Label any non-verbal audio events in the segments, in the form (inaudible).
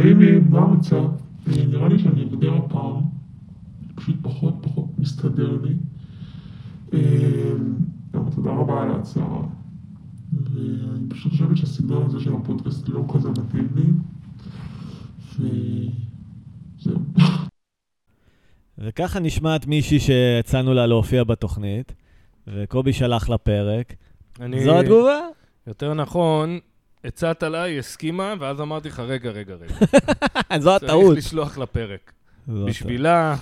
הנה, מה המצב? אה, נראה לי שאני אגדר הפעם, פשוט פחות פחות מסתדר לי. אבל תודה רבה על ההצעה. ואני פשוט חושבת שהסגנון הזה של הפודקאסט לא כזה מתאים לי. וזהו. וככה נשמעת מישהי שהצענו לה להופיע בתוכנית, וקובי שלח לה פרק. אני... זו התגובה? יותר נכון, הצעת לה, היא הסכימה, ואז אמרתי לך, רגע, רגע, רגע. (laughs) זו הטעות. צריך לשלוח לה פרק. זו בשבילה,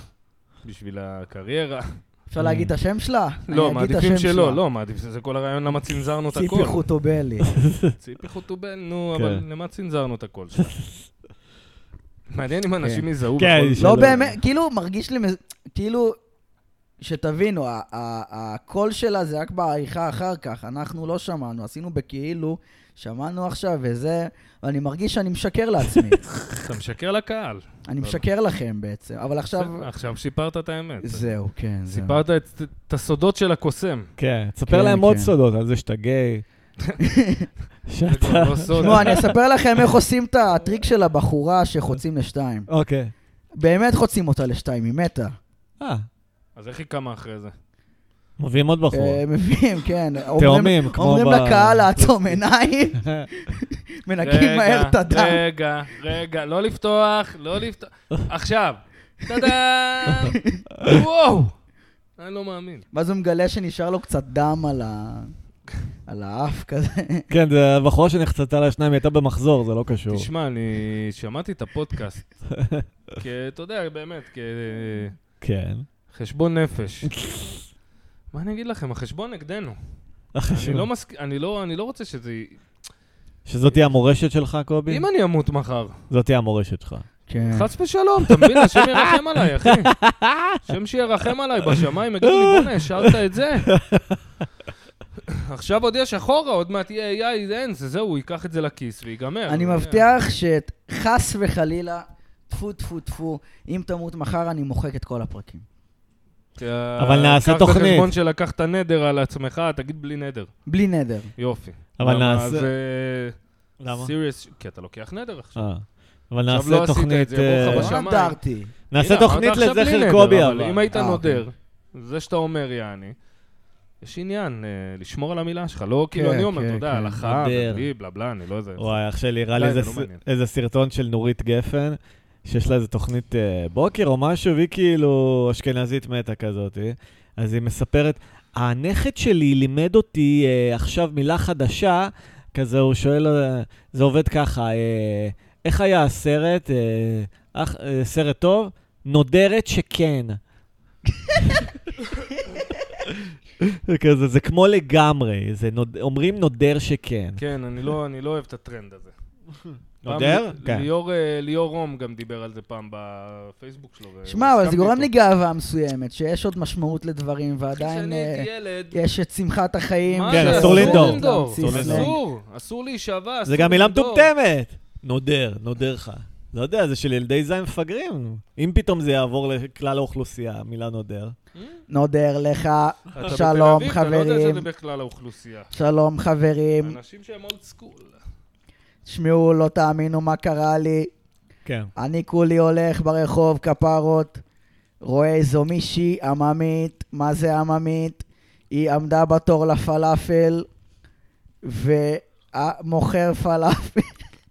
בשביל הקריירה. אפשר להגיד את השם שלה? לא, את מעדיפים שלא. לא, מעדיפים, זה כל הרעיון למה צנזרנו את הכל. (laughs) ציפי חוטובלי. ציפי חוטובל, נו, כן. אבל למה צנזרנו את הקול שלה? (laughs) מעניין אם אנשים יזהו כן, בכל שלא- לא זאת. באמת, כאילו, מרגיש לי, כאילו, שתבינו, הקול שלה זה רק בעריכה אחר כך, אנחנו לא שמענו, עשינו בכאילו, שמענו עכשיו וזה, ואני מרגיש שאני משקר לעצמי. (laughs) אתה משקר לקהל. אני משקר לכם בעצם, אבל עכשיו... עכשיו סיפרת את האמת. זהו, כן. סיפרת את הסודות של הקוסם. כן, תספר כן, להם עוד כן. סודות על זה שאתה גיי. (laughs) שאתה... לא סוד. תשמעו, אני אספר לכם איך עושים את הטריק של הבחורה שחוצים לשתיים. אוקיי. באמת חוצים אותה לשתיים, היא מתה. אה, אז איך היא קמה אחרי זה? מביאים עוד בחור. אה, מביאים, כן. (laughs) אומרים- תאומים, כמו אומרים ב- לקהל (laughs) לעצום עיניים, (laughs) מנקים מהר את הדם. רגע, רגע, לא לפתוח, לא לפתוח. עכשיו. טאדה! וואו! אני לא מאמין. ואז הוא מגלה שנשאר לו קצת דם על ה... על האף כזה. כן, זה הבחורה שנחצתה לשניים, היא הייתה במחזור, זה לא קשור. תשמע, אני שמעתי את הפודקאסט. כי, אתה יודע, באמת, כן. כחשבון נפש. מה אני אגיד לכם, החשבון נגדנו. אני לא מסכ... אני לא, אני לא רוצה שזה... שזאת תהיה המורשת שלך, קובי? אם אני אמות מחר, זאת תהיה המורשת שלך. כן. חס ושלום, אתה מבין? השם ירחם עליי, אחי. (laughs) השם שירחם עליי בשמיים, יגידו לי, בוא'נה, השארת את זה. עכשיו עוד יש אחורה, עוד מעט יהיה AI, אין, זה זהו, הוא ייקח את זה לכיס ויגמר. אני זה- מבטיח שחס וחלילה, טפו טפו טפו, אם תמות מחר אני מוחק את כל הפרקים. אבל נעשה קח תוכנית. בחשבון שלקחת נדר על עצמך, תגיד בלי נדר. בלי נדר. יופי. אבל למה נעשה- זה... למה? סיריוס, כי אתה לוקח נדר עכשיו. אה. אבל עכשיו נעשה לא עשית את תוכנית... זה, לך אה, בשמיים. לא נדרתי. נעשה תוכנית עכשיו בלי לזכר קובי, אבל אבל. אם היית אה, נודר, זה שאתה אומר, יעני, יש עניין אה, לשמור על המילה שלך, לא כאילו כן, אני אומר, כן, אתה יודע, כן. הלכה. ובלי, בלה בלה, אני לא יודע. וואי, אח שלי, הראה לי לא. איזה סרטון של נורית גפן, שיש לה איזה תוכנית אה, בוקר או משהו, והיא כאילו אשכנזית מתה כזאת. אז היא מספרת, הנכד שלי לימד אותי אה, עכשיו מילה חדשה, כזה הוא שואל, אה, זה עובד ככה, אה, איך היה הסרט? אה, אח, אה, סרט טוב? נודרת שכן. זה כזה, זה כמו לגמרי, זה נוד, אומרים נודר שכן. כן, אני לא אני לא אוהב את הטרנד הזה. נודר? כן. ליאור, אה, ליאור רום גם דיבר על זה פעם בפייסבוק שלו. שמע, אבל זה גורם לי. גאווה מסוימת, שיש עוד משמעות לדברים, ועדיין אה, יש את שמחת החיים. כן, זה? אסור לנדור. אסור. אסור, אסור להישבע, זה גם מילה. מטומטמת. נודר, נודר לך. לא יודע, זה של ילדי זין מפגרים. אם פתאום זה יעבור לכלל האוכלוסייה, המילה נודר. נודר לך, אתה שלום, בתל אביב, אתה לא יודע חברים. שזה בכלל האוכלוסייה. שלום חברים. אנשים שהם אולד סקול. תשמעו, לא תאמינו מה קרה לי. כן. אני כולי הולך ברחוב כפרות, רואה איזו מישהי עממית, מה זה עממית? היא עמדה בתור לפלאפל, ומוכר פלאפל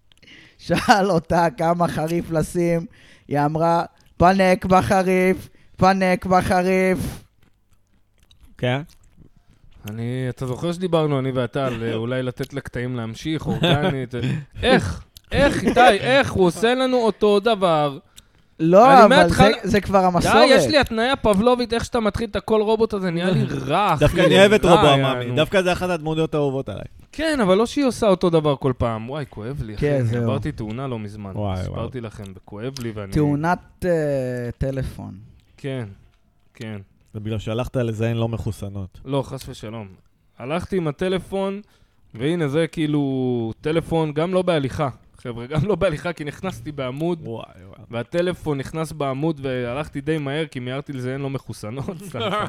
(laughs) שאל אותה כמה חריף לשים, היא אמרה, פנק בחריף, פנק בחריף. כן? אני, אתה זוכר שדיברנו, אני ואתה, על אה, אולי לתת לקטעים להמשיך, אורגנית. (laughs) איך? איך, איתי, איך? הוא עושה לנו אותו דבר. לא, אני אבל מההתחלה- זה, זה כבר די, המסורת. יש לי התניה פבלובית, איך שאתה מתחיל את הכל רובוט הזה, נהיה לי רע, אחי. דווקא אני אוהב את רובו. עממי. דווקא זה אחת הדמויות האהובות עליי. כן, אבל לא שהיא עושה אותו דבר כל פעם. וואי, כואב לי, אחי. כן, זהו. עברתי תאונה לא מזמן. וואי, וואי. סיפרתי לכם, וכואב לי, ואני... תאונת אה, טלפון. כן, כן. זה בגלל שהלכת לזיין לא מחוסנות. לא, חס ושלום. הלכתי עם הטלפון, והנה זה כאילו טלפון גם לא בהליכה. חבר'ה, גם לא בהליכה, כי נכנסתי בעמוד, וואי וואי. והטלפון נכנס בעמוד, והלכתי די מהר, כי מיהרתי לזיין לא מחוסנות.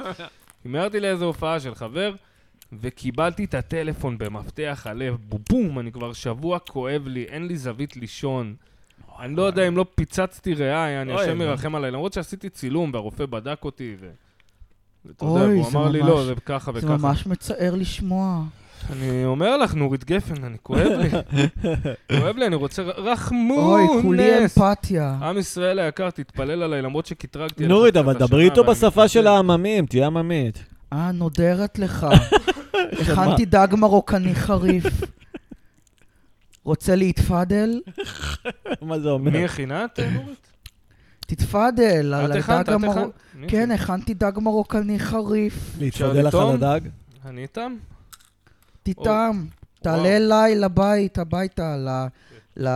(laughs) כי מיהרתי לאיזו הופעה של חבר, וקיבלתי את הטלפון במפתח הלב, בום, אני כבר שבוע כואב לי, אין לי זווית לישון. אני לא יודע אם לא פיצצתי ריאה, אני השם מה? ירחם עליי, למרות שעשיתי צילום והרופא בדק אותי, ו... ואתה יודע, הוא זה אמר לי, ממש- לא, זה ככה זה וככה. ממש מצער לשמוע. אני אומר לך, נורית גפן, אני כואב לי. (laughs) כואב לי, אני רוצה רחמונס. אוי, כולי אמפתיה. עם ישראל היקר, תתפלל עליי, למרות שקטרגתי נורית, אבל דברי איתו בשפה. של העממים, תהיה עממית. אה, נודרת לך. (laughs) הכנתי דג מרוקני חריף. רוצה להתפדל? (laughs) מה זה אומר? מי הכינה את נורית? תתפדל על הדג המרוקני. כן? הכנתי דג מרוקני חריף. להתפדל לך? על הדג? אני איתם? תטעם. תעלה אליי לבית, הביתה, ל... ל...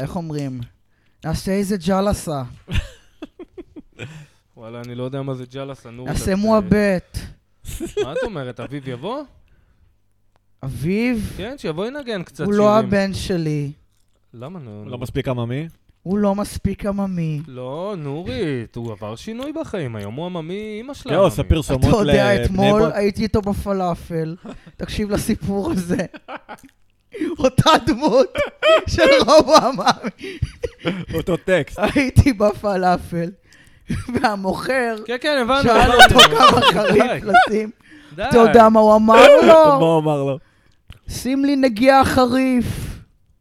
איך אומרים? נעשה איזה ג'לסה. (laughs) וואלה, אני לא יודע מה זה ג'לסה, נורית. נעשה מועבט. (laughs) מה את אומרת, אביב יבוא? אביב, כן, שיבוא ינגן קצת הוא שירים. לא הבן שלי. למה נו? לא מספיק עממי? הוא לא מספיק עממי. לא, נורית, הוא עבר שינוי בחיים, היום הוא עממי, אמא שלה כן, הוא עושה עממי. פרסומות אתה לבני יודע, אתמול ברק. הייתי איתו בפלאפל. תקשיב לסיפור הזה. אותה דמות של רוב העממי. אותו טקסט. הייתי בפלאפל, והמוכר כן, כן, הבנו. שאל. אותו כמה חריף. אתה יודע מה הוא אמר (laughs) מה לו? הוא אמר לו? שים לי נגיעה חריף.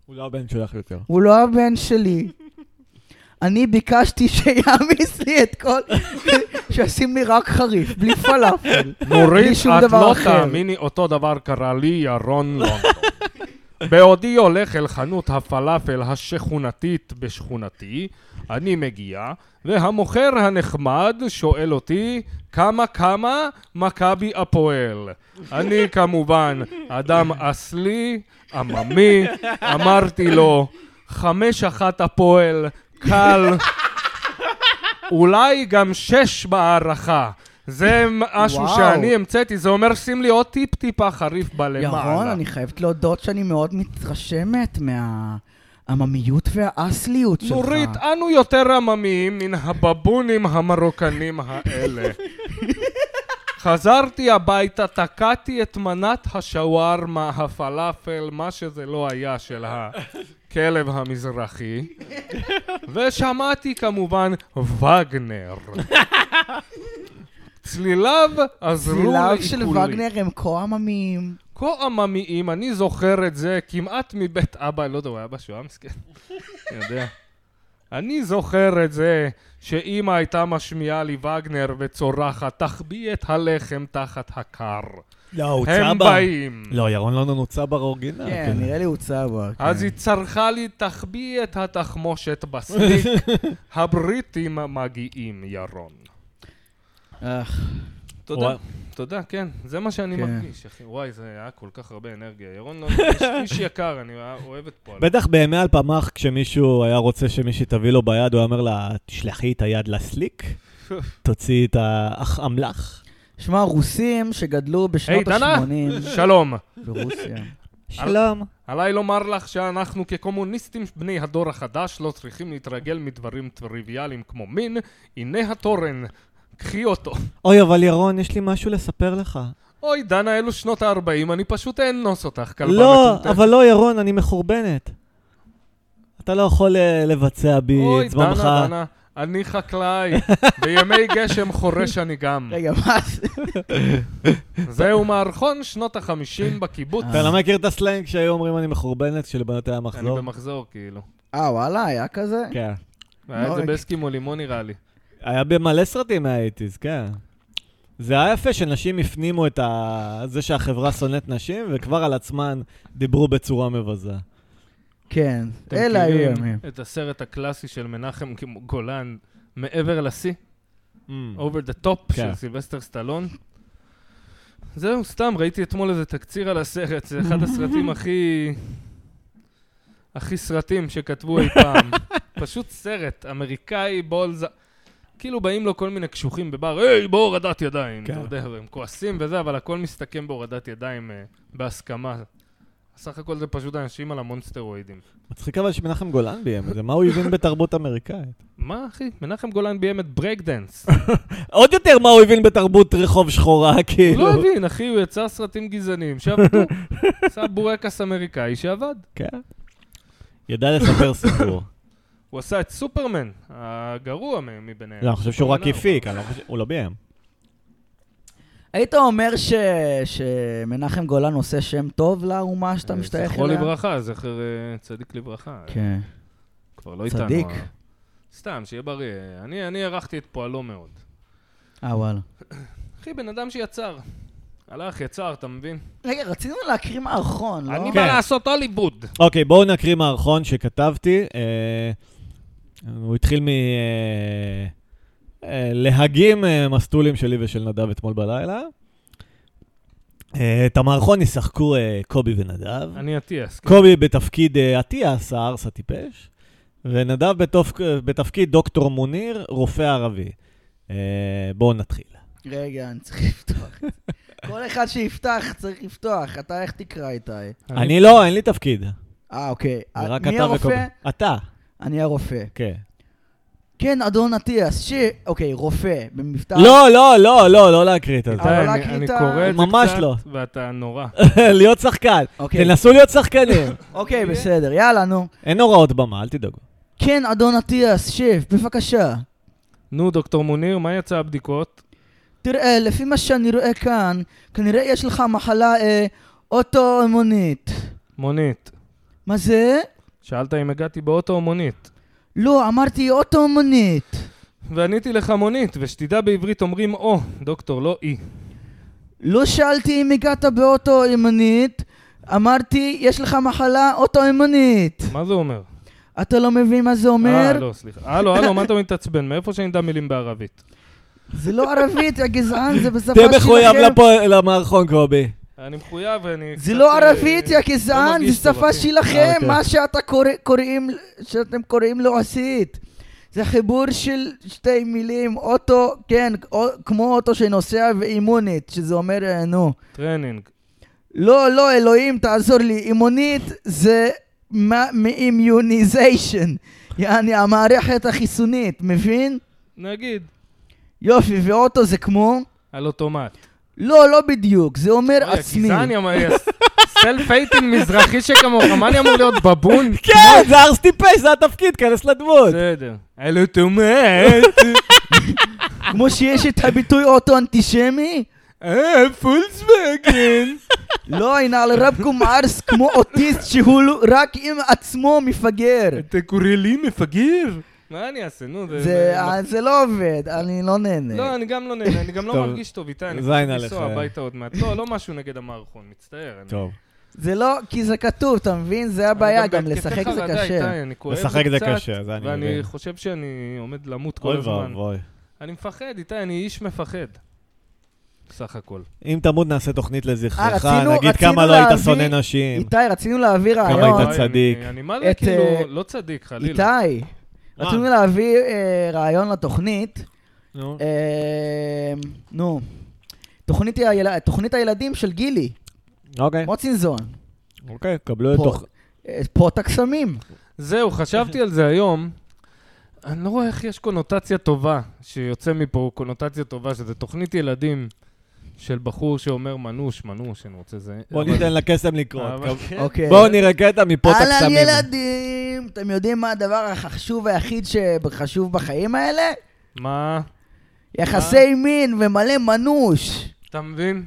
הוא לא הבן שלך יותר. הוא לא הבן שלי. אני ביקשתי שיעמיס לי את כל... שישים לי רק חריף, בלי פלאפל. נורית, את לא. תאמיני, אותו דבר קרה לי, ירון לונדון. בעודי הולך אל חנות הפלאפל השכונתית בשכונתי, אני מגיע, והמוכר הנחמד שואל אותי, כמה כמה מכבי הפועל. אני כמובן אדם אסלי, עממי, אמרתי לו, חמש אחת הפועל, קל, אולי גם שש בהערכה. זה משהו וואו. שאני המצאתי, זה אומר שים לי עוד טיפ-טיפה חריף בלמעלה. ירון, אני חייבת להודות שאני מאוד מתרשמת מהעממיות והאסליות שלך. נורית, אנו יותר עממיים מן הבבונים המרוקנים האלה. (laughs) חזרתי הביתה, תקעתי את מנת השווארמה, הפלאפל, מה שזה לא היה של הכלב המזרחי, ושמעתי כמובן וגנר. צליליו עזרו צליליו לעיכולי. של וגנר הם כה עממיים. כה עממיים, אני זוכר את זה כמעט מבית אבא, לא יודע, הוא היה בשואה מסכן? אני יודע. אני זוכר את זה שאימא הייתה משמיעה לי וגנר וצורחת, תחביא את הלחם תחת הקר. לא, הוא הם באים. לא, ירון לונדון הוא צבר אורגינל. כן, נראה לי הוא צבר. אז כן. היא צרחה לי, תחביא את התחמושת בסליק, (laughs) הבריטים מגיעים, ירון. אך, תודה. וואי. תודה, כן, זה מה שאני כן. מרגיש, אחי. וואי, זה היה כל כך הרבה אנרגיה. ירון לא, איש- איש יקר, אני אוהב את פועלו. בטח בימי אלפמח, כשמישהו היה רוצה שמישהי תביא לו ביד, הוא היה אומר לה, תשלחי את היד לסליק, (laughs) תוציאי את האמל"ח. שמע, רוסים שגדלו היי, בשנות דנה, ה-80 (laughs) שלום. ברוסיה. שלום. עליי לומר לך שאנחנו כקומוניסטים בני הדור החדש לא צריכים להתרגל מדברים טריוויאליים כמו מין, הנה התורן, קחי אותו. אוי, אבל ירון, יש לי משהו לספר לך. אוי, דנה, אלו שנות ה-40, אני פשוט אאנוס אותך, כלבה לא, מטומטמת. אבל לא, ירון, אני מחורבנת. אתה לא יכול אה, לבצע בי אוי, את זמנך. דנה, דנה, אני חקלאי, (laughs) בימי גשם חורש אני גם. (laughs) רגע, מה זה? זהו מערכון שנות החמישים בקיבוץ. אתה לא מכיר את הסלנג שהיו אומרים אני מחורבנת כשלבנות היה אני מחזור? במחזור, כאילו. אה, וואלה, היה כזה? כן. היה את זה אוי. באסקימו לימון נראה לי. היה במלא סרטים מהאייטיז, כן. זה היה יפה שנשים הפנימו את ה... זה שהחברה שונאת נשים, וכבר על עצמן דיברו בצורה מבזה. כן, אלה היו ימים. את הסרט הקלאסי של מנחם גולן, מעבר לשיא, over the top כן. של סילבסטר סטלון. זהו, סתם, ראיתי אתמול איזה תקציר על הסרט, זה אחד הסרטים הכי... הכי סרטים שכתבו אי פעם. (laughs) פשוט סרט, אמריקאי balls... כאילו באים לו כל מיני קשוחים בבר, היי, בהורדת ידיים. כן. אתה יודע, והם כועסים וזה, אבל הכל מסתכם בהורדת ידיים אה, בהסכמה. סך הכל זה פשוט אנשים על המון סטרואידים. מצחיק אבל שמנחם גולן ביים את זה, מה הוא הבין בתרבות אמריקאית? מה, אחי? מנחם גולן ביים את ברייק דנס. (laughs) עוד יותר מה הוא הבין בתרבות רחוב שחורה, הוא כאילו. לא הבין, אחי, הוא יצר סרטים גזעניים שעבדו. (laughs) עשה בורקס אמריקאי שעבד. כן. ידע לספר סיפור. הוא עשה את סופרמן, הגרוע מביניהם. לא, אני חושב שהוא רק הפיק, לא הוא לא ביים. היית אומר ש... שמנחם גולן עושה שם טוב לאומה שאתה ארבע. משתייך זכרו אליה? לברכה, זכר אה, צדיק לברכה. כן. כבר לא איתנו. צדיק. ה- סתם, שיהיה בריא. אני אני הערכתי את פועלו מאוד. אה, וואלה. אחי, בן אדם שיצר. הלך, יצר, אתה מבין? רגע, רצינו להקריא מערכון, לא? אני כן. בא לעשות הוליווד. אוקיי, בואו נקריא מערכון שכתבתי. אה, הוא התחיל מ... אה, אה, להגים אה, מסטולים שלי ושל נדב אתמול בלילה. את המערכון ישחקו קובי ונדב. אני אטיאס. כן. קובי בתפקיד אטיאס, הארס הטיפש, ונדב בתופ... בתפקיד דוקטור מוניר, רופא ערבי. בואו נתחיל. רגע, אני צריך לפתוח. כל אחד שיפתח צריך לפתוח. אתה איך תקרא איתי? אני לא, אין לי תפקיד. אה, אוקיי. רק מי אתה וקובי. הרופא? אתה, אני הרופא. כן. כן, אדון אטיאס, ש... אוקיי, רופא, במבטא... לא, לא, לא, לא, לא להקריא את זה. לא אני- קורא את זה ממש קצת, לא. ואתה נורא. (laughs) להיות שחקן. אוקיי, תנסו להיות שחקנים. (laughs) אוקיי, בסדר, יאללה, נו. אין הוראות במה, אל תדאגו. כן, אדון אטיאס, שב, בבקשה. נו, דוקטור מוניר, מה יצא הבדיקות? תראה, לפי מה שאני רואה כאן, כנראה יש לך מחלה אה, אוטו-אימונית. מונית. מה זה? שאלת אם הגעתי באוטו או מונית. לא, אמרתי אוטו-אימונית. ועניתי לך מונית, ושתדע בעברית אומרים או, דוקטור, לא אי. לא שאלתי אם הגעת באוטו-אימונית, אמרתי, יש לך מחלה אוטו-אימונית. מה זה אומר? אתה לא מבין מה זה אומר? אה, לא, סליחה. הלו, הלו, מה אתה מתעצבן? מאיפה שאני אדע מילים בערבית? זה לא ערבית, יא גזען, זה בשפה תהיה מחויב שלכם. למערכון, קובי. אני מחויב ואני... זה לא אה, ערבית, יא לא גזען, מרגיש זה שפה. שלכם, אוקיי. מה שאתה קורא- קוראים, שאתם קוראים לו עשית. זה חיבור של שתי מילים, אוטו, כן, כמו אוטו שנוסע ואימונית, שזה אומר, אה, נו. טרנינג. לא, לא, אלוהים, תעזור לי. אימונית זה מ immunization, יעני המערכת החיסונית, מבין? נגיד, יופי, ואוטו זה כמו? על אוטומט. לא, לא בדיוק, זה אומר אוי, עצמי. self hating מזרחי שכמוך, מה אני אמור להיות בבון? (laughs) כן, זה ארס טיפש, זה התפקיד, כנס לדמות. בסדר. על אוטומט. (laughs) כמו שיש את הביטוי אוטו אנטישמי? אה, פולקסווגן. (laughs) לא, הנה על רבקום ארס כמו אוטיסט שהוא רק עם עצמו מפגר. אתה קורא לי מפגר? מה אני אעשה? נו, זה... אה, לא עובד, אני לא נהנה. לא, אני גם לא נהנה, אני גם לא. מרגיש טוב איתי, אני צריך. לנסוע הביתה עוד מעט. לא, לא משהו נגד המערכון, מצטער. טוב. זה לא, כי זה כתוב, אתה מבין? זה הבעיה, גם לשחק זה קשה. לשחק זה קשה, זה אני ואני מבין. חושב שאני עומד למות כל אוי הזמן. ואבוי. אני מפחד, איתי, אני איש מפחד. סך הכל. אם תמות נעשה תוכנית לזכרך, אה, נגיד כמה לא היית שונא נשים. איתי, רצינו להעביר כמה רעיון. היית אוי, צדיק. אני- מה זה כאילו, אה, לא צדיק, חלילה. איתי? רצינו להביא אה, רעיון לתוכנית. נו. אה, נו, תוכנית היל- תוכנית הילדים של גילי, אוקיי, מוצינזון. אוקיי, קבלו את פה. תוך... אה, פוט הקסמים. זהו, חשבתי על זה היום. אני לא רואה איך יש קונוטציה טובה, שיוצא מפה קונוטציה טובה, שזה תוכנית ילדים של בחור שאומר מנוש, מנוש, אני רוצה זה. בוא אבל- ניתן לקסם לקרות. כן. אוקיי. בואו נראה קטע מפה את אהלן הקסמים. ילדים, אתם יודעים מה הדבר החשוב היחיד שחשוב בחיים האלה? מה? יחסי מין ומלא מנוש. אתה מבין?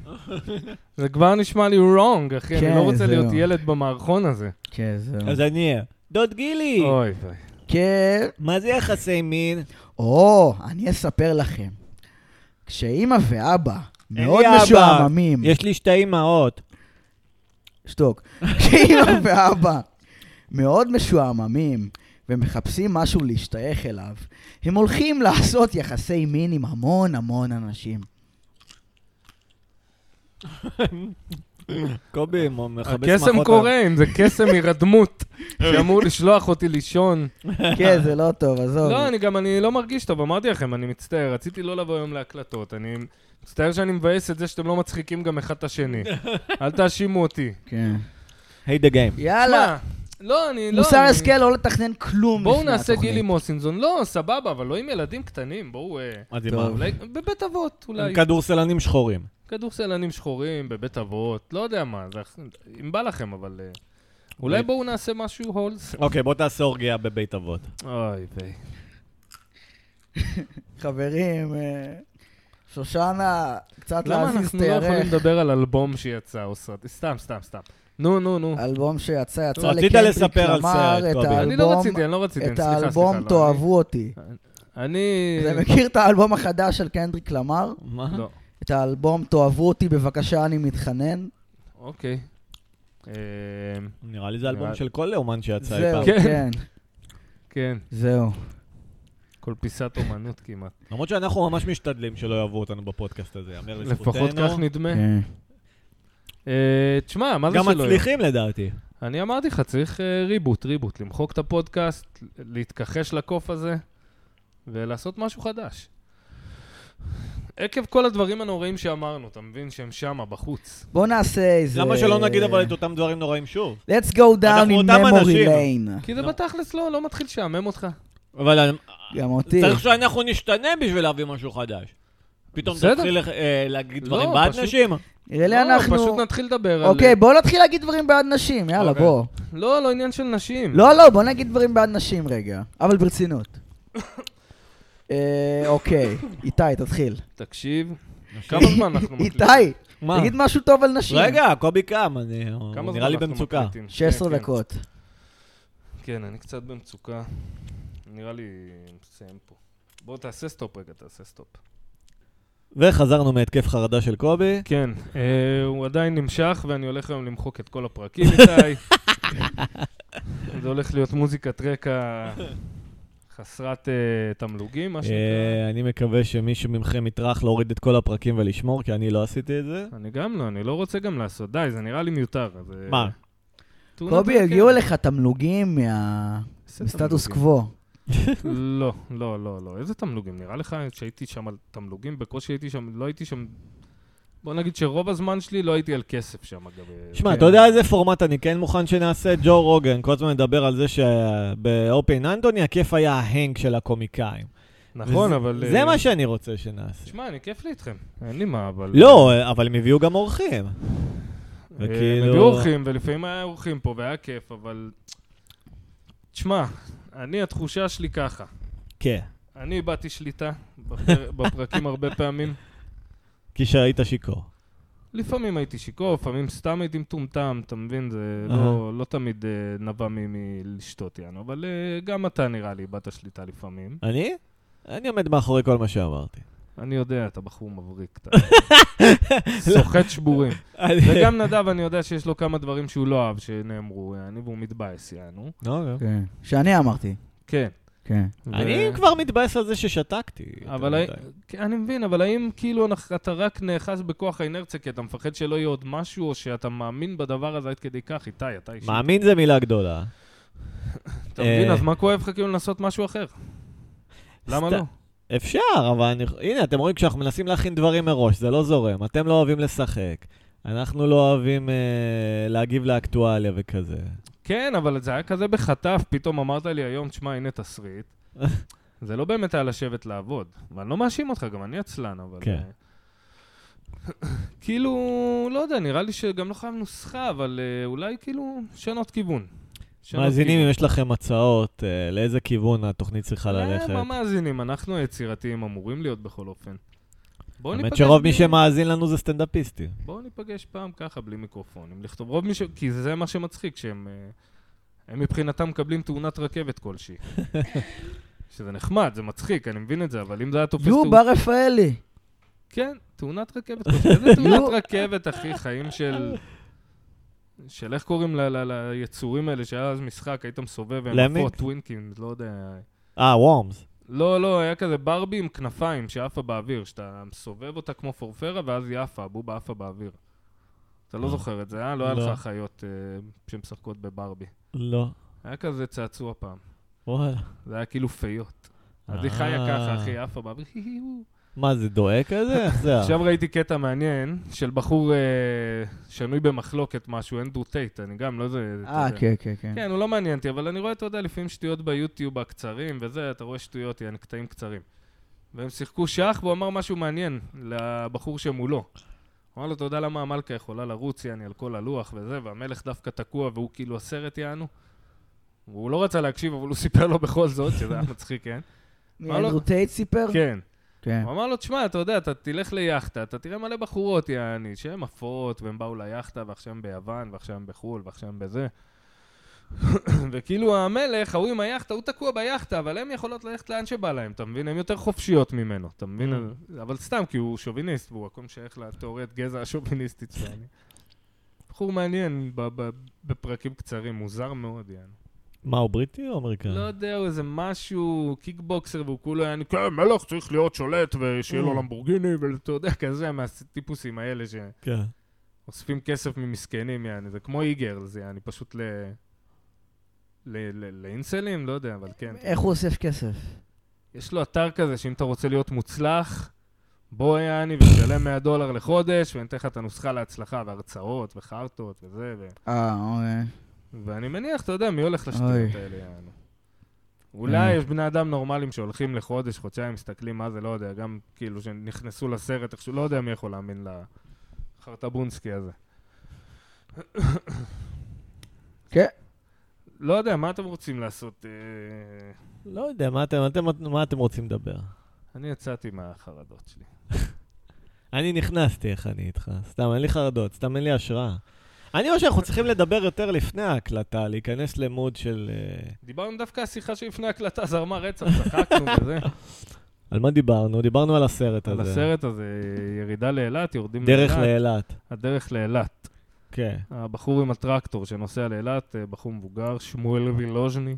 זה כבר נשמע לי wrong, אחי, אני כן, לא רוצה זהו. להיות ילד במערכון הזה. כן, זהו. אז אני אהיה. דוד גילי, אוי ויי. כן. מה זה יחסי מין? או, אני אספר לכם. כשאימא ואבא מאוד. משועממים, יש לי שתי אמהות. שתוק, (laughs) כשאימא ואבא מאוד משועממים ומחפשים משהו להשתייך אליו, הם הולכים לעשות יחסי מין עם המון המון אנשים. (laughs) קובי, מכבס הקסם מכות קורה, אם זה קסם הירדמות, (laughs) שאמור לשלוח אותי לישון. כן, זה לא טוב, עזוב. לא, אני גם, אני לא מרגיש טוב, אמרתי לכם, אני מצטער, רציתי לא לבוא היום להקלטות, אני מצטער שאני מבאס את זה שאתם לא מצחיקים גם אחד את השני. (laughs) אל תאשימו אותי. כן. היי דה גיים. יאללה, לא, אני לא... מוסר השכל לא לתכנן כלום בואו לפני נעשה התוכנית. גילי מוסינזון. לא, סבבה, אבל לא עם ילדים קטנים, בואו... אה, מה זה טוב. מה? אולי בבית אבות, אולי. הם כדורסלנים שחורים. כדורסלנים שחורים, בבית אבות, לא יודע מה, זה... אם בא לכם, אבל... אה, אולי בואו נעשה משהו הולס? אוקיי, בוא תעשה אורגיה בבית אבות. אוי ויי. (laughs) חברים, אה, שושנה, קצת למה להזיז אנחנו לא יכולים תיארך. לדבר על אלבום שיצא או סרט? סתם, סתם, סתם. נו, נו, נו. אלבום שיצא, יצא רצית לקנדריק לספר על למר, סרט, את קובי. אני לא האלבום- רציתי, אני לא רציתי, את סליחה, סליחה. האלבום לא, תאהבו אותי. אני-. אתה מכיר את האלבום החדש של קנדריק למר? מה? לא. את האלבום תאהבו אותי בבקשה אני מתחנן? אוקיי. אה, נראה לי זה אלבום של כל אומן שיצא אי זהו, פעם. כן. כן, כן, זהו. כל פיסת אומנות כמעט. למרות שאנחנו ממש משתדלים שלא יאהבו אותנו בפודקאסט הזה, יאמר לזכותנו. לפחות כך נדמה. כן. אה, תשמע, מה זה גם שלא יהיה? מצליחים לדעתי. אני אמרתי לך, צריך אה, ריבוט, ריבוט. למחוק את הפודקאסט, להתכחש לקוף הזה, ולעשות משהו חדש. עקב כל הדברים הנוראים שאמרנו, אתה מבין שהם שמה, בחוץ. בוא נעשה איזה... למה שלא נגיד אבל את אותם דברים נוראים שוב? Let's go down in memory lane. כי זה לא. בתכלס לא, לא מתחיל לשעמם אותך. אבל גם אותי. צריך שאנחנו נשתנה בשביל להביא משהו חדש. פתאום בסדר. תתחיל אה, להגיד לא, דברים בעד פשוט- נשים? נראה לי לא, אנחנו... פשוט נתחיל לדבר על... אוקיי, בוא נתחיל להגיד דברים בעד נשים, יאלה, אוקיי. בוא. לא, לא עניין של נשים. לא, לא, בוא נגיד דברים בעד נשים רגע, אבל ברצינות. (laughs) אה, אוקיי, איתי, תתחיל. תקשיב, כמה זמן אנחנו (laughs) מקליטים? איתי? תגיד משהו טוב על נשים. רגע, קובי קם, אני- נראה לי במצוקה. מקליטים? 16 כן, כן. דקות. כן, אני קצת במצוקה. נראה לי מסיים פה. בוא תעשה סטופ רגע, תעשה סטופ. וחזרנו מהתקף חרדה של קובי. כן, אה, הוא עדיין נמשך, ואני הולך היום למחוק את כל הפרקים (laughs) איתי. זה הולך להיות מוזיקת רקע חסרת אה, תמלוגים, מה שנקרא. אה, אני מקווה שמישהו מכם יטרח להוריד את כל הפרקים ולשמור, כי אני לא עשיתי את זה. אני גם לא, אני לא רוצה גם לעשות. די, זה נראה לי מיותר. אז, אה, מה? קובי. הגיעו לך תמלוגים מה- מסטטוס? קוו. לא, לא, לא, לא. איזה תמלוגים? נראה לך שהייתי שם על תמלוגים? בקושי הייתי שם, לא הייתי שם... בוא נגיד שרוב הזמן שלי לא הייתי על כסף שם, אגב. אה, שמע, כן. אתה יודע איזה פורמט אני כן מוכן שנעשה? ג'ו רוגן, כל הזמן מדבר על זה שבאופן אנטוני הכיף היה ההנק של הקומיקאים. נכון, אבל... זה אה, מה שאני רוצה שנעשה. תשמע, אני כיף לי איתכם. אין לי מה, אבל... לא, אבל הם הביאו גם אורחים. אה, וכאילו- הם הביאו אורחים, ולפעמים היה אורחים פה, והיה כיף, אבל... תשמע, אני, התחושה שלי ככה. כן, אני איבדתי שליטה בפר... (laughs) בפרקים הרבה פעמים. כי שהיית שיכור. לפעמים הייתי שיכור, לפעמים סתם הייתי מטומטם, אתה מבין? זה לא, לא תמיד אה, נבע מלשתות יענו, אבל אה, גם אתה נראה לי איבדת שליטה לפעמים. אני? אני עומד מאחורי כל מה שאמרתי. אני יודע, אתה בחור מבריק, אתה (laughs) סוחט שבורים. וגם נדב, אני יודע שיש לו כמה דברים שהוא לא אהב שנאמרו, אני והוא מתבאס, יענו. אוקיי. כן. שאני אמרתי. כן. כן. אני כבר מתבאס על זה ששתקתי. אבל. כן, אני מבין, אבל האם כאילו אתה רק נאחז בכוח האינרציה כי אתה מפחד שלא יהיה עוד משהו, או שאתה מאמין בדבר הזה עד כדי כך, איתי, אתה אישית. מאמין זה מילה גדולה. אתה מבין, אה, אז מה כואב לך כאילו לנסות משהו אחר? למה לא? אפשר, אבל אני... הנה, אתם רואים, כשאנחנו מנסים להכין דברים מראש, זה לא זורם. אתם לא אוהבים לשחק. אנחנו לא אוהבים אה, להגיב לאקטואליה וכזה. כן, אבל זה היה כזה בחטף, פתאום אמרת לי היום, תשמע, הנה תסריט. (laughs) זה לא באמת היה לשבת לעבוד. ואני לא מאשים אותך, גם אני עצלן, אבל... כן. אה, (coughs) כאילו, לא יודע, נראה לי שגם לא חייב נוסחה, אבל אה, אולי כאילו, שנות כיוון. מאזינים. אם יש לכם הצעות, אה, לאיזה כיוון התוכנית צריכה אה, ללכת. מה מאזינים? אנחנו היצירתיים אמורים להיות בכל אופן. בואו האמת ניפגש שרוב בלי- מי שמאזין לנו זה סטנדאפיסטים. בואו ניפגש פעם ככה, בלי מיקרופונים. לכתוב רוב מי ש... כי זה מה שמצחיק, שהם... אה, הם מבחינתם מקבלים תאונת רכבת כלשהי. (laughs) שזה נחמד, זה מצחיק, אני מבין את זה, אבל אם זה היה תופס... יו, בר רפאלי. כן, תאונת רכבת כלשהי. איזה (laughs) תאונת רכבת, אחי? חיים של... של איך קוראים ל- ל- ליצורים האלה, שהיה אז משחק, היית מסובב, הם? עפות טווינקים, לא יודע. אה, וורמס. לא, לא, היה כזה ברבי עם כנפיים שעפה באוויר, שאתה מסובב אותה כמו פורפרה, ואז היא עפה, הבובה עפה באוויר. אתה לא אה. זוכר את זה, אה? לא היה לא. לך אחיות אה, שמשחקות בברבי. לא. היה כזה צעצוע פעם. וואלה. זה היה כאילו פיות. אז היא אה. חיה ככה, אחי, עפה באוויר. (laughs) מה, זה דואג כזה? איך זה? עכשיו ראיתי קטע מעניין של בחור אה, שנוי במחלוקת משהו, אנדרו טייט, אני גם לא זה... אה, יודע. כן, כן, כן. כן, הוא לא מעניין אותי, אבל אני רואה, אתה יודע, לפעמים שטויות ביוטיוב הקצרים וזה, אתה רואה שטויות, יעני קטעים קצרים. והם שיחקו שח, והוא אמר משהו מעניין לבחור שמולו. הוא אמר לו, אתה יודע למה המלכה יכולה לרוץ, יעני, על כל הלוח וזה, והמלך דווקא תקוע והוא כאילו הסרט, יענו? והוא לא רצה להקשיב, אבל הוא סיפר לו בכל זאת, שזה היה מצחיק, כן? אנדרו טייט סיפר? כן. כן. הוא אמר לו, תשמע, אתה יודע, אתה תלך ליאכטה, אתה תראה מלא בחורות, יעני, שהן עפות, והן באו ליאכטה, ועכשיו הן ביוון, ועכשיו הן בחו"ל, ועכשיו הן בזה. (coughs) וכאילו המלך, ההוא עם היאכטה, הוא תקוע ביאכטה, אבל הן יכולות ללכת לאן שבא להם, אתה מבין? הן יותר חופשיות ממנו, אתה מבין? אבל סתם, כי הוא שוביניסט, והוא הכל שייך לתיאוריית גזע השוביניסטית שלנו. בחור מעניין בפרקים קצרים, מוזר מאוד, יעני. מה, הוא בריטי או אמריקאי? לא יודע, הוא איזה משהו, קיקבוקסר, והוא כולו היה, כן, מלך צריך להיות שולט, ושיהיה לו Mm. למבורגיני, ואתה יודע, כזה, מהטיפוסים האלה כן. שאוספים כסף ממסכנים, יעני, זה כמו איגר, זה יעני, פשוט ל... ל... ל... לאינסלים? לא יודע, אבל כן. איך הוא אוסף כסף? יש לו אתר כזה, שאם אתה רוצה להיות מוצלח, בוא יעני ותשלם 100 דולר לחודש, ואני אתן לך את הנוסחה להצלחה, והרצאות, וחרטות, וזה, ו... אה, אוקיי. ואני מניח, אתה יודע, מי הולך. לשטויות האלה, יענו. אולי. יש בני אדם נורמליים שהולכים לחודש, חודשיים, מסתכלים מה זה, לא יודע, גם כאילו שנכנסו לסרט, איכשהו, לא יודע מי יכול להאמין לחרטבונסקי הזה. כן. לא יודע, מה אתם רוצים לעשות? אה, לא יודע, מה אתם, אתם, מה אתם רוצים לדבר? אני יצאתי מהחרדות שלי. (laughs) אני נכנסתי, איך אני איתך? סתם, אין לי חרדות, סתם אין לי השראה. אני חושב שאנחנו צריכים לדבר יותר לפני ההקלטה, להיכנס למוד של... אה, דיברנו דווקא, השיחה שלפני הקלטה זרמה רצח, צחקנו וזה. על מה דיברנו? דיברנו על הסרט על הזה. הסרט הזה, ירידה לאילת, יורדים דרך לאילת. לאילת. הדרך לאילת. כן. הבחור עם הטרקטור שנוסע לאילת, אה, בחור מבוגר, שמואל וילוז'ני.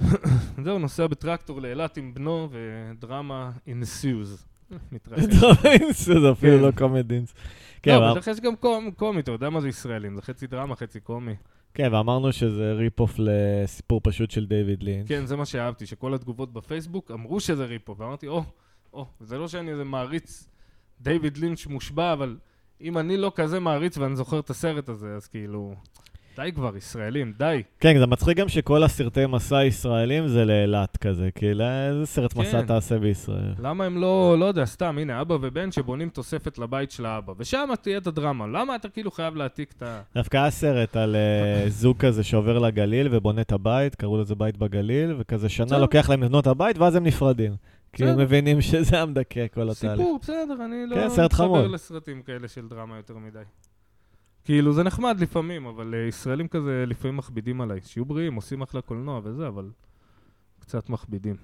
(coughs) זהו, נוסע בטרקטור לאילת עם בנו, ודרמה ensues. מתרחש. (laughs) זה אפילו כן. לא comedy ensues. כן, לא, בטח יש גם קומ- קומי, אתה יודע מה זה ישראלים, זה חצי דרמה, חצי קומי. כן, ואמרנו שזה rip-off לסיפור פשוט של דיוויד לינץ'. כן, זה מה שאהבתי, שכל התגובות בפייסבוק אמרו שזה rip-off, ואמרתי, או, או, זה לא שאני איזה מעריץ דיוויד לינץ' מושבע, אבל אם אני לא כזה מעריץ ואני זוכר את הסרט הזה, אז כאילו, די כבר, ישראלים, די. כן, זה מצחיק גם שכל הסרטי מסע הישראלים זה לאילת כזה, כאילו, איזה סרט מסע כן. תעשה בישראל? למה הם לא, לא יודע, סתם, הנה, אבא ובן שבונים תוספת לבית של האבא, ושם תהיה את הדרמה. למה אתה כאילו חייב להעתיק את ה... דווקא היה סרט על אה, (laughs) זוג כזה שעובר לגליל ובונה את הבית, קראו לזה בית בגליל, וכזה שנה. לוקח להם לבנות הבית, ואז הם נפרדים. כי הם. מבינים שזה המדכא, כל התהליך. סיפור, בסדר, אני לא כן, סרט מתחבר. לסרטים כאלה של דרמה יותר מדי. כאילו, זה נחמד לפעמים, אבל uh, ישראלים כזה לפעמים מכבידים עליי. שיהיו בריאים, עושים אחלה קולנוע וזה, אבל קצת מכבידים.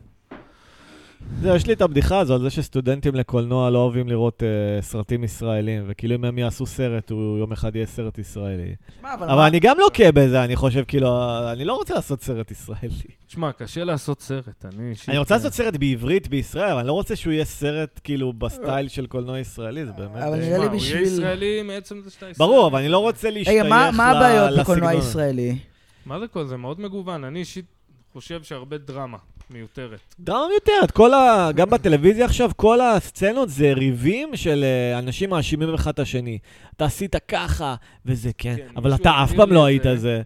זהו, יש לי את הבדיחה הזו על זה שסטודנטים לקולנוע לא אוהבים לראות אה, סרטים ישראלים, וכאילו אם הם יעשו סרט, הוא יום אחד יהיה סרט ישראלי. שמע, אבל אבל מה- אני גם לוקה בזה, אני חושב, כאילו, אני לא רוצה לעשות סרט ישראלי. תשמע, קשה לעשות סרט, אני אישית... אני רוצה אה, לעשות סרט בעברית בישראל, אבל אני לא רוצה שהוא יהיה סרט כאילו בסטייל של קולנוע ישראלי, זה באמת... אבל אה, נראה לי שמע, הוא יהיה בשביל- ישראלי מעצם זה שאתה ישראלי. ברור, אבל אני לא רוצה להשתייך רגע, מה- מה הבעיות בקולנוע לסגנון. הישראלי? מה זה כל זה? מאוד מגוון. אני אישית חושב שהרבה דרמה מיותרת. דרמה מיותרת, כל ה... גם בטלוויזיה עכשיו, כל הסצנות זה ריבים של אה, אנשים מאשימים אחד את השני. אתה עשית ככה, וזה כן, כן, אבל אתה אף פעם לא היית זה. זה.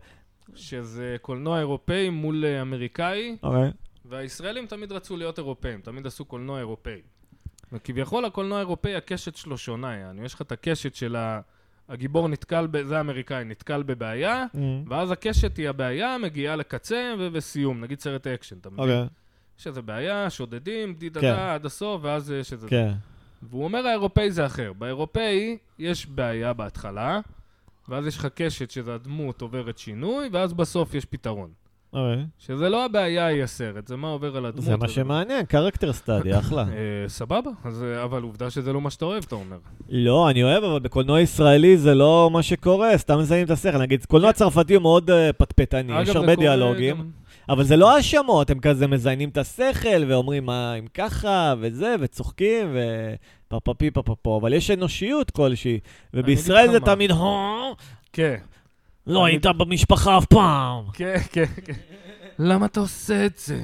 שזה קולנוע אירופאי מול אה, אמריקאי, אוקיי. והישראלים תמיד רצו להיות אירופאים, תמיד עשו קולנוע אירופאי. וכביכול הקולנוע האירופאי, הקשת שלו שונה. יש לך את הקשת של ה... הגיבור נתקל, ב... זה האמריקאי, נתקל בבעיה, ואז הקשת היא הבעיה, מגיעה לקצה ו... וסיום, נגיד סרט אקשן, אתה מבין? אוקיי, יש איזה בעיה, שודדים, כן. דידדה עד הסוף, ואז יש איזה... כן. והוא אומר האירופאי זה אחר. באירופאי יש בעיה בהתחלה, ואז יש לך קשת שזה הדמות עוברת שינוי, ואז בסוף יש פתרון. אוקיי. שזה לא הבעיה היא הסרט, זה מה עובר על הדמות. זה מה שמעניין, קרקטר סטאדי, (laughs) אחלה. אה, סבבה, אה, אבל עובדה שזה לא מה שאתה אוהב, אתה אומר. לא, אני אוהב, אבל בקולנוע ישראלי זה לא מה שקורה, סתם מזיינים את השכל. נגיד, קולנוע צרפתי הוא מאוד אה, פטפטני, יש הרבה דיאלוגים. אבל זה לא האשמות, הם כזה מזיינים את השכל, ואומרים מה אם ככה, וזה, וצוחקים, ופפפי פפפו, אבל יש אנושיות כלשהי, ובישראל זה. תמיד, "הו, כן, לא היית במשפחה אף פעם. כן, כן, כן. למה אתה עושה את זה?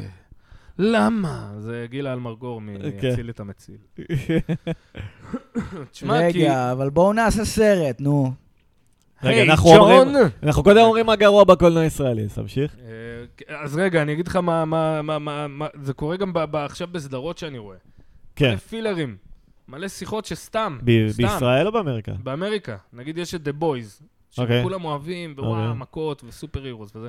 למה? זה גילה אלמרגור כן. מ"יציל את המציל". (coughs) תשמע, כי... רגע, אבל בואו נעשה סרט, נו. רגע, אנחנו! אומרים- אנחנו קודם אומרים מה גרוע בקולנוע הישראלי, אז תמשיך. אה, אז רגע, אני אגיד לך מה, מה, מה, מה, מה, זה קורה גם ב, ב, עכשיו בסדרות שאני רואה. כן. פילרים. מלא שיחות שסתם, ב- סתם. בישראל או באמריקה? באמריקה. נגיד יש את The Boys, אוקיי. שכולם אוהבים, ווואו, אוקיי. מכות וסופר הירוס וזה.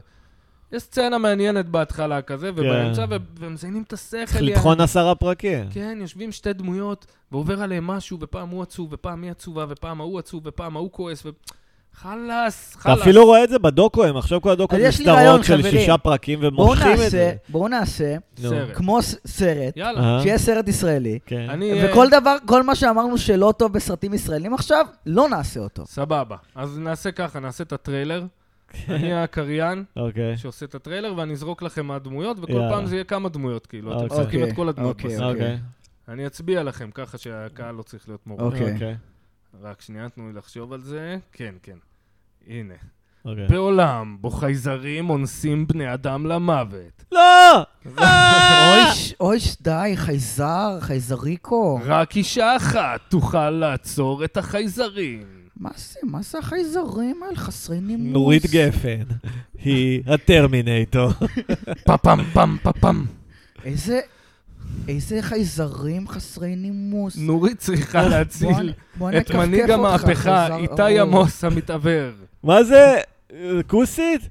יש סצנה מעניינת בהתחלה כזה, ובאמצע, ו- ומזיינים את השכל. צריך. לטחון עשרה פרקים. כן, יושבים שתי דמויות, ועובר עליהם משהו, ופעם הוא עצוב, ופעם היא עצובה, ופעם ההוא עצוב, ופעם ההוא כועס, ו... חלאס, אתה חלאס. אפילו רואה את זה בדוקו, הם עכשיו כל הדוקו מסדרות של חברים. שישה פרקים בואו ומורחים את נעשה, זה. בואו נעשה, נו. סרט. כמו ס- סרט, יאללה. אה? שיהיה סרט ישראלי, כן. אני... אה, וכל דבר, כל מה שאמרנו שלא טוב בסרטים ישראלים עכשיו, לא נעשה אותו. סבבה. אז נעשה ככה, נעשה את הטריילר. אני הקריין אוקיי. שעושה את הטריילר, ואני אזרוק לכם מהדמויות, וכל יאללה. פעם זה יהיה כמה דמויות, כאילו. אתם אוקיי. משחקים את כל הדמויות אוקיי, בסרט. אוקיי. אני אצביע לכם, ככה שהקהל לא צריך להיות מורה. אוקיי. אוקיי. רק שנייה, תנו לי לחשוב על זה. כן, כן. הנה. אוקיי. בעולם בו חייזרים אונסים בני אדם למוות. לא! אוי, ש- אוי, ש- די, חייזר, חייזריקו. רק אישה אחת תוכל לעצור את החייזרים. מה זה, מה זה החייזרים האלה? חסרי נימוס. נורית גפן היא הטרמינטור. (laughs) פפם פם פפם. איזה, איזה חייזרים חסרי נימוס. נורית צריכה להציל את מנהיג המהפכה, איתי. עמוס המתעוור. מה זה? כוסית?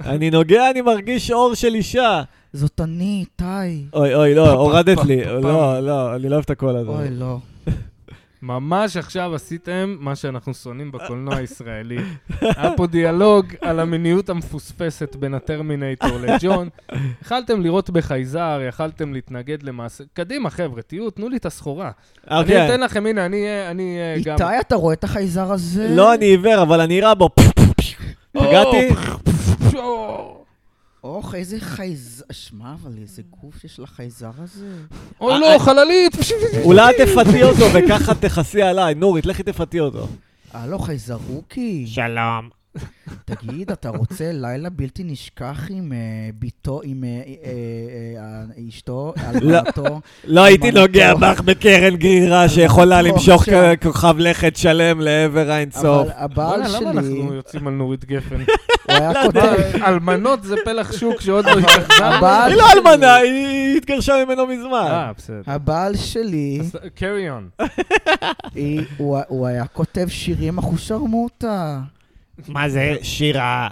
אני נוגע, אני מרגיש אור של אישה. זאת אני, איתי. אוי, אוי, לא, הורדת לי. לא, לא, אני לא אוהב את הקול הזה. אוי, לא. ממש עכשיו עשיתם מה שאנחנו שונאים בקולנוע הישראלי. היה פה דיאלוג על המיניות המפוספסת בין הטרמינטור לג'ון. יכלתם לראות בחייזר, יכלתם להתנגד למעשה. קדימה, חבר'ה, תהיו, תנו לי את הסחורה. אני אוקיי. אתן לכם, הנה, אני אהיה אני אהיה גם... איתי, אתה רואה את החייזר הזה? לא, אני עיוור, אבל אני אירה בו. (laughs) פגעתי? (laughs) או, אוח, איזה חייזר... שמע, אבל איזה גוף יש לחייזר הזה. אוי אה, לא, חללית! אולי תפתי אותו וככה תכסי עליי. נורית, לכי תפתי אותו. הלו, חייזרוקי. שלום. תגיד, אתה רוצה לילה בלתי נשכח עם אה, בתו, עם אה, אה, אשתו, אלמנתו? לא הייתי אלמנתו. נוגע בך בקרן גרירה שיכולה למשוך כוכב לכת שלם לעבר האינסוף. אבל הבעל בוא'נה, למה שלי, אנחנו יוצאים על נורית גפן? הוא היה כותב, אלמנות זה פלח שוק שעוד לא. הבעל היא לא שלי- אלמנה, היא התגרשה ממנו מזמן. אה, בסדר. הבעל שלי, carry on. היא- הוא הוא היה כותב שירים אחושרמוטה. מה זה (laughs) שירה?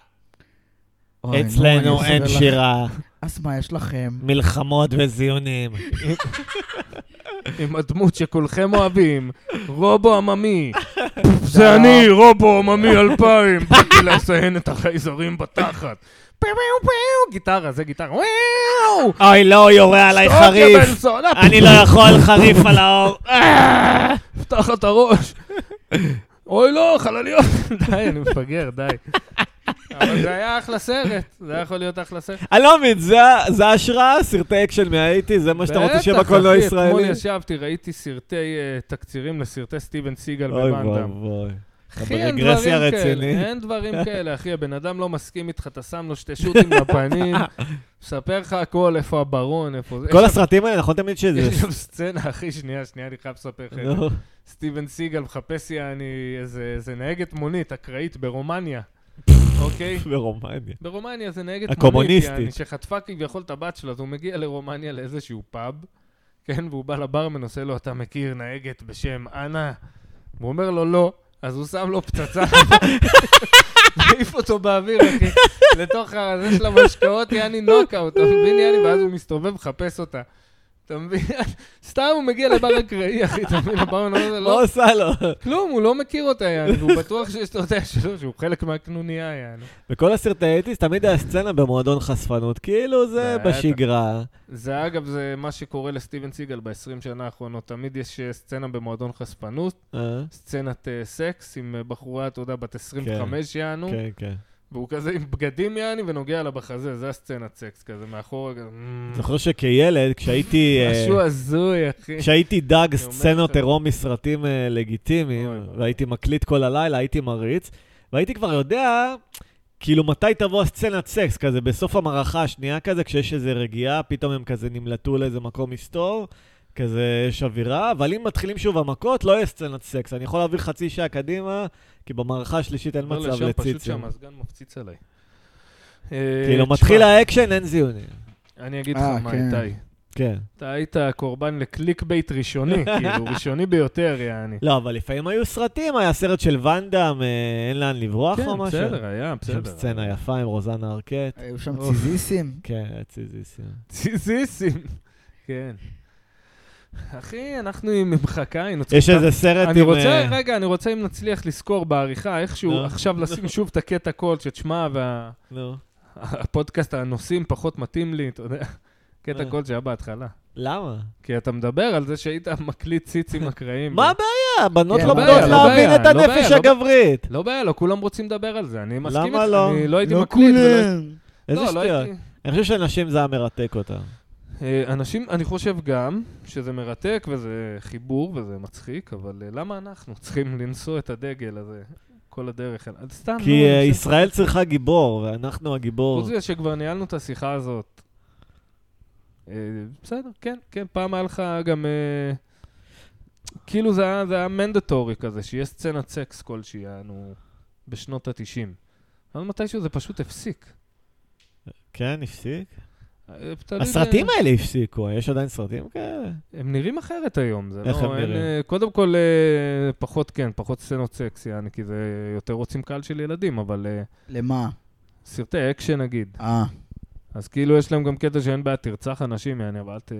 אצלנו אין. שירה. אז מה יש לכם? מלחמות וזיונים. (laughs) עם הדמות שכולכם אוהבים, רובו עממי. (laughs) זה אני, רובו עממי 2000, באתי לציין את החייזרים בתחת. גיטרה, זה גיטרה. וואו! אוי, לא, יורה עליי חריף. אני לא יכול חריף על האור. פתח את הראש. אוי לא, חלליות. (laughs) די, אני מפגר, די. אבל זה היה אחלה סרט, זה היה יכול להיות אחלה סרט. אני לא מבין, זה ההשראה, סרטי אקשן מה eighties, זה מה שאתה רוצה שיהיה בקולנוע בטח, אחי, אתמול הישראלי? ישבתי, ראיתי סרטי אה, תקצירים לסרטי סטיבן סיגל או ואן דאם. ואבוי. אחי, אין דברים כאלה, רצינית. אין דברים כאלה, אחי, הבן אדם לא מסכים איתך, אתה שם לו שתי שוטים לפנים, (laughs) מספר לך הכל, איפה הברון, איפה זה. כל הסרטים האלה, נכון תמיד שזה... יש שם סצנה, אחי, שנייה, שנייה, אני חייב לספר לך. סטיבן סיגל מחפש יעני איזה איזה נהגת מונית, אקראית ברומניה, (laughs) אוקיי? ברומניה. ברומניה זה נהגת מונית. יעני, שחטפה כביכול את הבת שלה, אז הוא מגיע לרומניה לאיזשהו פאב, כן, והוא בא לברמן, עושה לו, אתה מכיר נהגת בשם אנה? הוא אומר לו, לא, אז הוא שם לו פצצה, (laughs) מעיף אותו באוויר, אחי, לתוך הזה של המשקאות, יעני נוקאוט, אתה מבין, יעני, ואז הוא מסתובב, מחפש אותה. אתה מבין? סתם הוא מגיע לבר אקראי, אחי, אתה מבין? אומר לו, מה לא, עושה לו? כלום, הוא לא מכיר אותה, יעני, והוא בטוח שיש, אתה יודע, שלא, שהוא חלק מהקנוניה, יעני. בכל הסרטי האיטיס תמיד היה סצנה במועדון חשפנות, כאילו זה. בשגרה. זה אגב, זה מה שקורה לסטיבן סיגל ב-20 שנה האחרונות. תמיד יש אה, סצנה במועדון חשפנות, אה? סצנת אה, סקס עם בחורה, אתה יודע, בת 25 יענו, כן, כן. והוא כזה עם בגדים יעני ונוגע לה בחזה, זה הסצנת סקס כזה, מאחורה כזה. "מ, זוכר שכילד, כשהייתי... אה, משהו הזוי, אחי. כשהייתי דג סצנות. עירום מסרטים אה, לגיטימיים. והייתי מקליט כל הלילה, הייתי מריץ, והייתי כבר יודע, כאילו, מתי תבוא הסצנת סקס, כזה בסוף המערכה השנייה כזה, כשיש איזו רגיעה, פתאום הם כזה נמלטו לאיזה מקום מסתור, כזה יש אווירה, אבל אם מתחילים שוב המכות, לא יהיה סצנת סקס. אני יכול להעביר חצי שעה קדימה, כי במערכה השלישית אין עובר מצב לשם, פשוט לציצים. שהמזגן מפציץ עליי. כאילו, מתחיל האקשן, אין זיונים. אני אגיד לך אה, מה, כן. איתי. כן. אתה היית קורבן ל clickbait ראשוני, (laughs) כאילו, ראשוני ביותר, יעני. לא, אבל לפעמים היו סרטים, היה סרט של ואנדאם, אה, אין לאן לברוח כן, או משהו. בסדר, היה, יש שם בסדר. סצנה יפה עם רוזנה ארקט. היו שם. ציזיסים. כן, היה ציזיסים. ציזיסים. כן. אחי, אנחנו עם מחכה, היינו יש צריכים... איזה סרט אני עם... רוצה, אה, רגע, אני רוצה אם נצליח לזכור בעריכה, איכשהו נו. עכשיו (laughs) לשים שוב את הקטע קול שתשמע. והפודקאסט הנושאים פחות מתאים לי, אתה יודע. קטע אה. קול שהיה בהתחלה. למה? כי אתה מדבר על זה שהיית מקליט ציצים אקראיים. מה הבעיה? הבנות כן, לומדות לא בעיה, לא להבין את לא הנפש לא הגברית. לא בעיה, לא כולם רוצים לדבר על זה, אני מסכים למה איתך, לא? אני לא הייתי לא מקליט. ולא- כולם. איזה לא, לא שטויות. אני חושב שנשים זה היה מרתק אותם. אה, אנשים, אני חושב גם שזה מרתק וזה חיבור וזה מצחיק, אבל אה, למה אנחנו צריכים לנשוא את הדגל הזה כל הדרך? אז סתם, כי אה, אני חושב- ישראל צריכה גיבור, ואנחנו הגיבור. חוץ מזה שכבר ניהלנו את השיחה הזאת. אה, בסדר, כן, כן, פעם היה לך גם... אה, כאילו זה היה, זה היה מנדטורי כזה, שיש סצנת סקס כלשהי, יענו, בשנות ה-90. אבל מתישהו זה פשוט הפסיק. כן, הפסיק. אה, הסרטים האלה הפסיקו, יש עדיין סרטים כאלה? הם נראים אחרת היום, זה איך לא... הם אין, נראים? אה, קודם כל, אה, פחות, כן, פחות סצנות סקס, יעני, כי זה יותר רוצים קהל של ילדים, אבל אה, למה? סרטי אקשן נגיד. אה, אז כאילו יש להם גם קטע שאין בעיה, תרצח אנשים, יעני, אבל אל ת-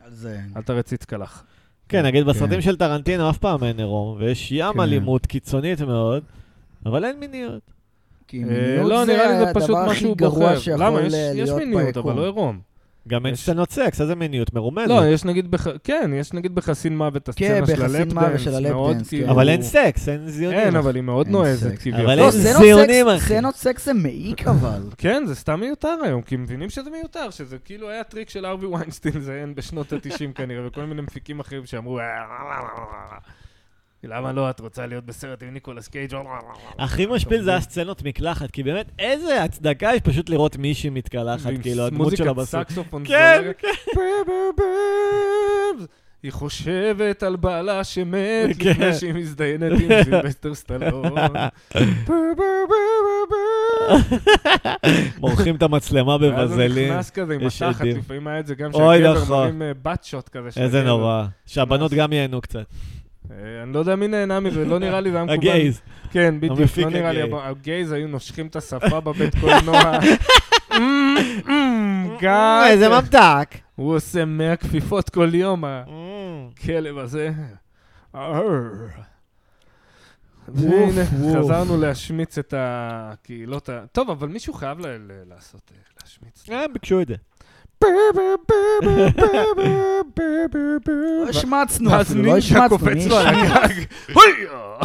על זה. אל תרציץ קלח. כן, נגיד כן. בסרטים של טרנטינו אף פעם אין עירום, ויש ים כן. אלימות קיצונית מאוד, אבל אין מיניות. כי אה, מיניות לא, נראה לי זה פשוט הדבר הכי משהו גרוע בוחר. שיכול למה? יש- אה, יש להיות מיניות, אבל ביקום. לא עירום. גם אין סצנות סקס, איזה מיניות מרומזת. לא, יש נגיד, בח- כן, יש נגיד בחסין מוות, כן, הסצנה של בחסין מוות ה lap dance, של מאוד ה lap dance, כאילו... כן. אבל אין סקס, אין זיונים. אין, אבל היא מאוד אין נועזת, סקס. כביכול. אבל לא, אין סצנות זיונים, סקס- אחי. סצנות סקס זה מעיק אבל. (laughs) כן, זה סתם מיותר היום, כי מבינים שזה מיותר, שזה כאילו היה טריק של הארווי ויינסטין זיין בשנות ה-90 כנראה, וכל מיני מפיקים אחרים שאמרו, "אה, למה לא, את רוצה להיות בסרט עם ניקולס קייג'? הכי משפיל זה הסצנות מקלחת, כי באמת, איזה הצדקה יש פשוט לראות מישהי מתקלחת, כאילו, הדמות שלה מוזיקת בסרט. סקסופון כן. כן. היא חושבת על בעלה שמת כן. לפני שהיא מזדיינת עם סילבסטר סטלון. מורחים את המצלמה ואז הוא. נכנס כזה עם יש התחת. לפעמים היה את זה גם שהגבר. מרים בת שוט כזה. איזה. נורא. שהבנות. גם ייהנו קצת. אה, אני לא יודע מי נהנה מזה, לא נראה לי, זה היה (laughs) מקובל. הגייז. כן, בדיוק, לא נראה לי, הגייז היו נושכים את השפה בבית קולנוע. אמ, אמ, גאד. איזה ממתק. הוא עושה 100 כפיפות כל יום, הכלב הזה. והנה. חזרנו להשמיץ את הקהילות ה... טוב, אבל מישהו חייב לעשות, אה, להשמיץ. הם ביקשו את זה. לא השמצנו ואז אפילו, לא השמצנו. קופץ מי לו על השמצ? הגג. הויו!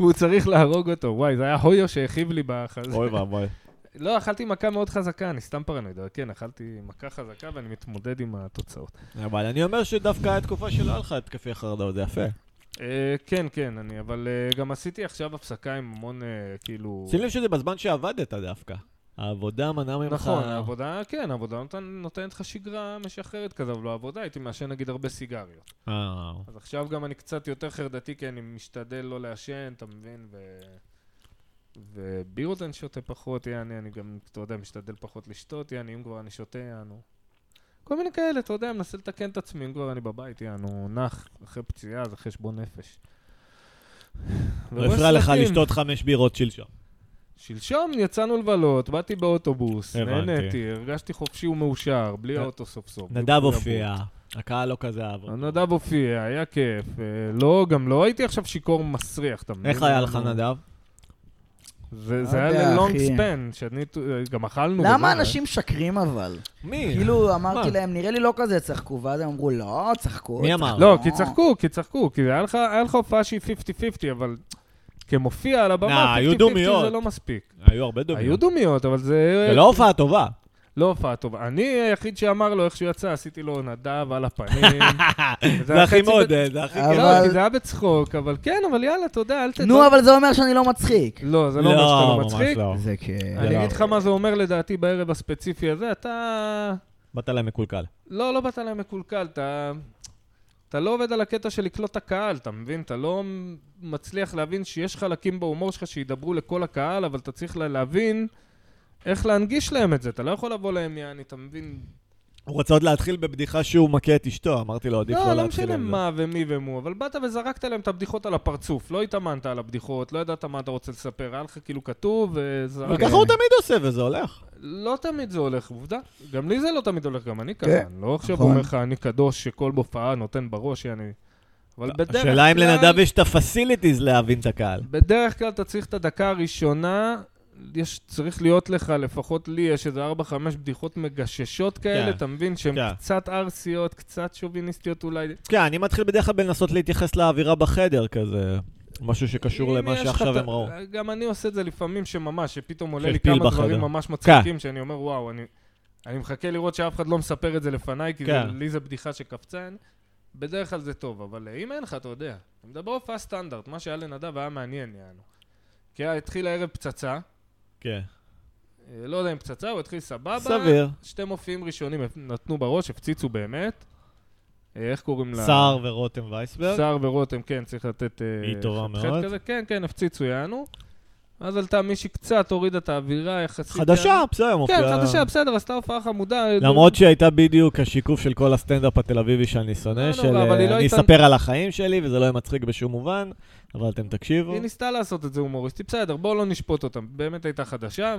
והוא צריך להרוג אותו. וואי, זה היה הויו שהכאיב לי בחזה. אוי ואבוי. לא, אכלתי מכה מאוד חזקה, אני סתם פרנואיד, אבל כן, אכלתי מכה חזקה ואני מתמודד עם התוצאות. אבל אני אומר שדווקא היה תקופה שלא היה לך התקפי חרדות, זה יפה. אה, כן, כן, אני, אבל אה, גם עשיתי עכשיו הפסקה עם המון, אה, כאילו... שים לב שזה בזמן שעבדת דווקא. העבודה מנעה ממך... נכון, העבודה, כן, העבודה נותן, נותנת לך שגרה משחררת כזה, אבל בעבודה הייתי מעשן נגיד הרבה סיגריות. אה, אז עכשיו גם אני קצת יותר חרדתי, כי אני משתדל לא לעשן, אתה מבין? ו... ובירות אני שותה פחות, יעני, אני גם, אתה יודע, משתדל פחות לשתות, יעני, אם כבר אני שותה, יענו. כל מיני כאלה, אתה יודע, מנסה לתקן את עצמי, אם כבר אני בבית, יענו, נח, אחרי פציעה, זה חשבון נפש. לא הפריע לך. לשתות חמש בירות שלשום. שלשום יצאנו לבלות, באתי באוטובוס. נהניתי, הרגשתי חופשי ומאושר, בלי האוטו סוף סוף. נדב. הופיע, הקהל לא כזה אהב אותו. נדב הופיע, היה כיף. אה, לא, גם לא הייתי עכשיו שיכור מסריח, אתה מבין? איך היה לך נדב? זה לא זה היה ללונג. ספן, שאני, גם אכלנו. למה אנשים משקרים אבל? מי? כאילו אמרתי? להם, נראה לי לא כזה צחקו, ואז הם אמרו, לא, צחקו. מי צחקו." אמר? לא, כי צחקו, כי צחקו, כי היה לך הופעה שהיא 50-50, אבל כמופיע על הבמה, היו 50-50 דומיות. זה לא מספיק. היו הרבה דומים. היו דומיות, אבל זה... זה לא הופעה טובה. לא הופעה טובה. אני היחיד שאמר לו איך שהוא יצא, עשיתי לו נדב על הפנים. (laughs) זה הכי מעודד, זה הכי. לא, כי זה היה בצחוק, אבל כן, אבל יאללה, אתה יודע, אל תדע. נו, אבל זה אומר שאני לא מצחיק. לא, זה לא אומר שאתה לא מצחיק. לא. זה כן. אני לא. אגיד לך מה זה אומר לדעתי בערב הספציפי הזה, אתה... באת להם מקולקל. לא, לא באת להם מקולקל, אתה... אתה לא עובד על הקטע של לקלוט את הקהל, אתה מבין? אתה לא מצליח להבין שיש חלקים בהומור שלך שידברו לכל הקהל, אבל אתה צריך לה- להבין איך להנגיש להם את זה. אתה לא יכול לבוא להם, יעני, אתה מבין? הוא רצה עוד להתחיל בבדיחה שהוא מכה את אשתו, אמרתי לו, עדיף לא לא, לא להתחיל משנה עם זה. מה ומי ומו, אבל באת וזרקת להם את הבדיחות על הפרצוף. לא התאמנת על הבדיחות, לא ידעת מה אתה רוצה לספר, היה לך כאילו כתוב וזרקת. ככה הוא תמיד עושה, וזה הולך. לא תמיד זה הולך, עובדה. גם לי זה לא תמיד הולך, גם אני כן, ככה. אני לא עכשיו נכון. אומר לך, אני קדוש שכל בהופעה נותן בראש, יעני. אבל בדרך כלל... השאלה אם לנדב יש את הפסיליטיז להבין את הקהל. בדרך כלל אתה צריך את הדקה הראשונה, יש, צריך להיות לך, לפחות לי, יש איזה 4-5 בדיחות מגששות כאלה, כן. אתה מבין? שהן כן. קצת ערסיות, קצת שוביניסטיות אולי. כן, אני מתחיל בדרך כלל בלנסות להתייחס לאווירה בחדר כזה. משהו שקשור למה שעכשיו הם ראו. גם אני עושה את זה לפעמים שממש, שפתאום עולה לי כמה בחדר. דברים ממש מצחיקים, שאני אומר, וואו, אני, אני מחכה לראות שאף אחד לא מספר את זה לפניי, כי כן. זה, לי זה בדיחה שקפצה. בדרך כלל זה טוב, אבל אה, אם אין לך, אתה יודע. אני מדבר הופעה סטנדרט, מה שהיה לנדב היה מעניין, יענו. כי התחיל הערב פצצה, כן. אה, לא יודע אם פצצה, הוא התחיל סבבה. סביר. שתי מופיעים ראשונים נתנו בראש, הפציצו באמת. אה, איך קוראים לה? סער ורותם וייסברג. סער ורותם, כן, צריך לתת... אה, היא טובה מאוד. כזה. כן, כן, הפציצו יענו. אז עלתה מישהי קצת, הורידה את האווירה יחסית. חדשה, יענו. בסדר, כן, מופיעה. חדשה, בסדר, עשתה הופעה חמודה. למרות שהייתה בדיוק השיקוף של כל הסטנדאפ התל אביבי שאני שונא, לא של אה, לא אני הייתה- אספר על החיים שלי וזה לא יהיה מצחיק בשום מובן, אבל אתם תקשיבו. היא ניסתה לעשות את זה הומוריסטי, בסדר, בואו לא נשפוט אותה. באמת הייתה חדשה.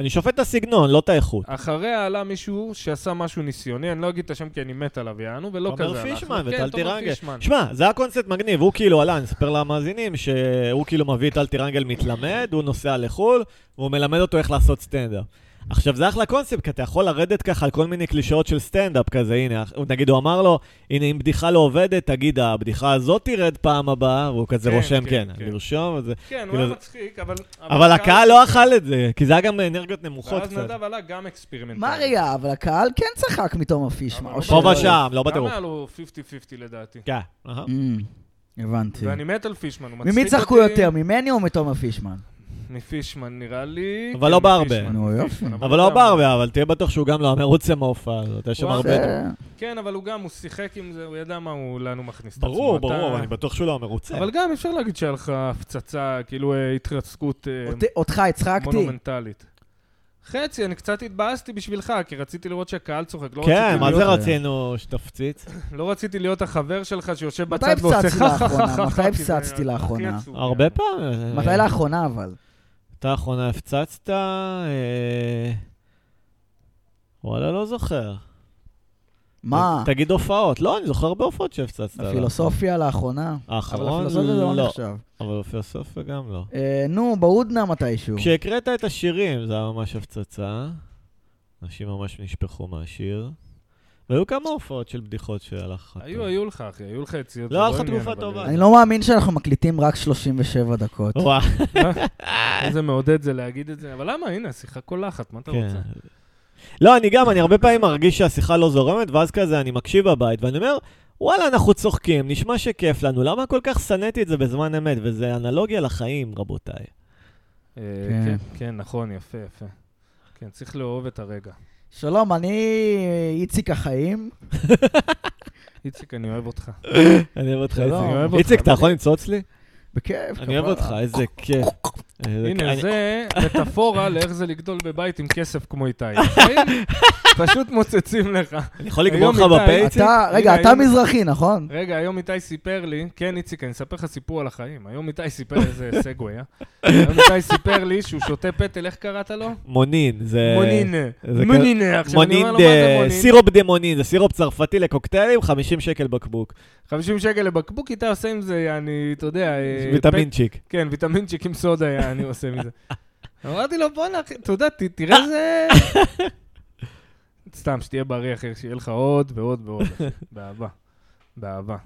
אני שופט את הסגנון, לא את האיכות. אחריה עלה מישהו שעשה משהו ניסיוני, אני לא אגיד את השם כי אני מת עליו, יענו, ולא כזה תומר הלך. פישמן כן, וטל תומר טירנגל. שמע, זה היה קונספט מגניב, הוא כאילו עלה, אני אספר למאזינים, שהוא כאילו מביא את טל טירנגל מתלמד, הוא נוסע לחו"ל, והוא מלמד אותו איך לעשות סטנדאפ. עכשיו, זה אחלה קונספט, כי אתה יכול לרדת ככה על כל מיני קלישאות של סטנדאפ כזה, הנה, נגיד, הוא אמר לו, הנה, אם בדיחה לא עובדת, תגיד, הבדיחה הזאת תרד פעם הבאה, והוא כזה כן, רושם, כן, כן, כן. לרשום, וזה... כן, הוא כאילו היה זה- מצחיק, אבל... אבל הקהל לא אכל את זה, כי זה היה גם אנרגיות נמוכות ואז קצת. נדב עלה גם אקספרימנטלי. מה רגע, אבל הקהל כן צחק מתומר פישמן. אבל או פה? ושם, לא גם בטירוף. היה לו 50-50 לדעתי. כן. אמ, הבנתי. ואני מת על פישמן, הוא מצחיק ממי אותי. צחקו יותר, ממני או מתומר פישמן? מפישמן נראה לי. אבל כן, לא בהרבה. מפישמן, נו, יופי. אבל לא בהרבה, אבל תהיה בטוח שהוא גם לא מרוצה מההופעה הזאת, יש שם. הרבה... זה- כן, אבל הוא גם, הוא שיחק עם זה, הוא ידע מה הוא, לאן הוא מכניס את עצמו. ברור, ברור, אבל אני בטוח שהוא לא מרוצה. אבל גם אפשר להגיד שהיה לך הפצצה, כאילו אה, התרסקות אה, אותי- אותך הצחקתי? מונומנטלית. חצי, אני קצת התבאסתי בשבילך, כי רציתי לראות שהקהל צוחק. לא כן, רציתי מה זה רצינו שתפציץ? (laughs) לא רציתי להיות החבר שלך שיושב מתי בצד ועושה הפצצתי חה (laughs) חה לאחרונה? חה חה. מתי (laughs) הכי לאחרונה? הרבה. פעמים. מתי לאחרונה אבל? אתה האחרונה הפצצת? אה, וואלה, לא זוכר. מה? תגיד הופעות. לא, אני זוכר הרבה הופעות שהפצצת. הפילוסופיה לאחרונה? אבל האחרון? הפילוסופיה זה לא לא. נחשב. אבל הפילוסופיה גם לא. אה, נו, בהודנה מתישהו. כשהקראת את השירים, זה היה ממש הפצצה. אנשים ממש נשפכו מהשיר. והיו כמה הופעות של בדיחות שהלך לך. היו. היו לך, אחי, היו לך יציאות. לא, היה לך תקופה טובה. אה, אני לא מאמין שאנחנו מקליטים רק 37 דקות. וואו, איזה מעודד זה להגיד את זה, אבל למה? הנה, שיחה קולחת, מה אתה כן. רוצה? לא, אני גם, אני הרבה פעמים מרגיש שהשיחה לא זורמת, ואז כזה אני מקשיב בבית, ואני אומר, וואלה, אנחנו צוחקים, נשמע שכיף לנו, למה כל כך שנאתי את זה בזמן אמת? וזה אנלוגיה לחיים, רבותיי. אה, כן. כן, כן, נכון, יפה, יפה. כן, צריך לאהוב את הרגע. שלום, אני איציק החיים. איציק, אני אוהב אותך. אני אוהב אותך. איציק. אני אוהב אותך. איציק, אתה יכול למצוץ לי? בכיף, אני אוהב אותך, איזה כיף. הנה, זה מטאפורה לאיך זה לגדול בבית עם כסף כמו איתי. (laughs) פשוט מוצצים לך. אני יכול לגמור לך בפה, איציק? אתה, רגע, אתה מזרחי, נכון? רגע, היום איתי סיפר לי, כן, איציק, אני אספר לך סיפור על החיים. היום איתי סיפר איזה segue, אה? היום איתי סיפר לי שהוא שותה פטל, איך קראת לו? מונין, זה... מונין. מונין. עכשיו אני מונין, אומר לו, מה זה דה- מונין? סירופ דה מונין, זה סירופ צרפתי לקוקטיילים, 50 שקל בקבוק. 50 שקל לבקבוק, איתי עושה עם זה, אני, אתה יודע... אה, ויטמינצ'יק. כן, ויטמינצ'יק עם סודה, היה, אני עושה מזה. (laughs) אמרתי לו, בואנה, אתה יודע, תראה (laughs) איזה... סתם, שתהיה בריא, אחי, שיהיה לך עוד ועוד ועוד. (laughs) באהבה. באהבה.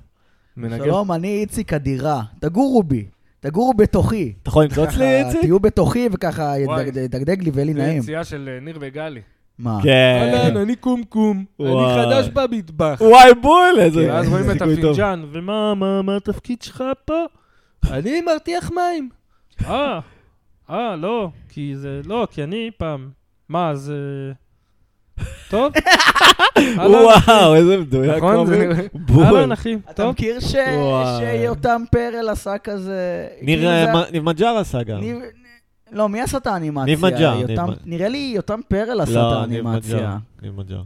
שלום, אני איציק אדירה. תגורו בי. תגורו בתוכי. אתה יכול למצוץ לי, איציק? תהיו בתוכי וככה. ידגדג לי ויהיה לי זה נעים. יציאה של אה, ניר וגלי. מה? כן. אהלן, אני קומקום. אני. חדש במטבח. וואי, בול, איזה... ואז רואים את. הפינג'אן, ומה מה- מה התפקיד שלך פה? אני מרתיח מים. אה, אה, לא, כי זה... לא, כי אני פעם... מה, אז... טוב? (laughs) וואו, איזה מדויק. נכון? זה. אהלן, אחי, אתה טוב? מכיר. שיותם פרל עשה כזה... ניר כאילו ניב מג'אר עשה גם. ניב- לא, מי עשה את האנימציה? ניב מג'אר, ניב נראה לי יותם פרל עשה את לא, ניב האנימציה. מג'אר. ניב מג'אר.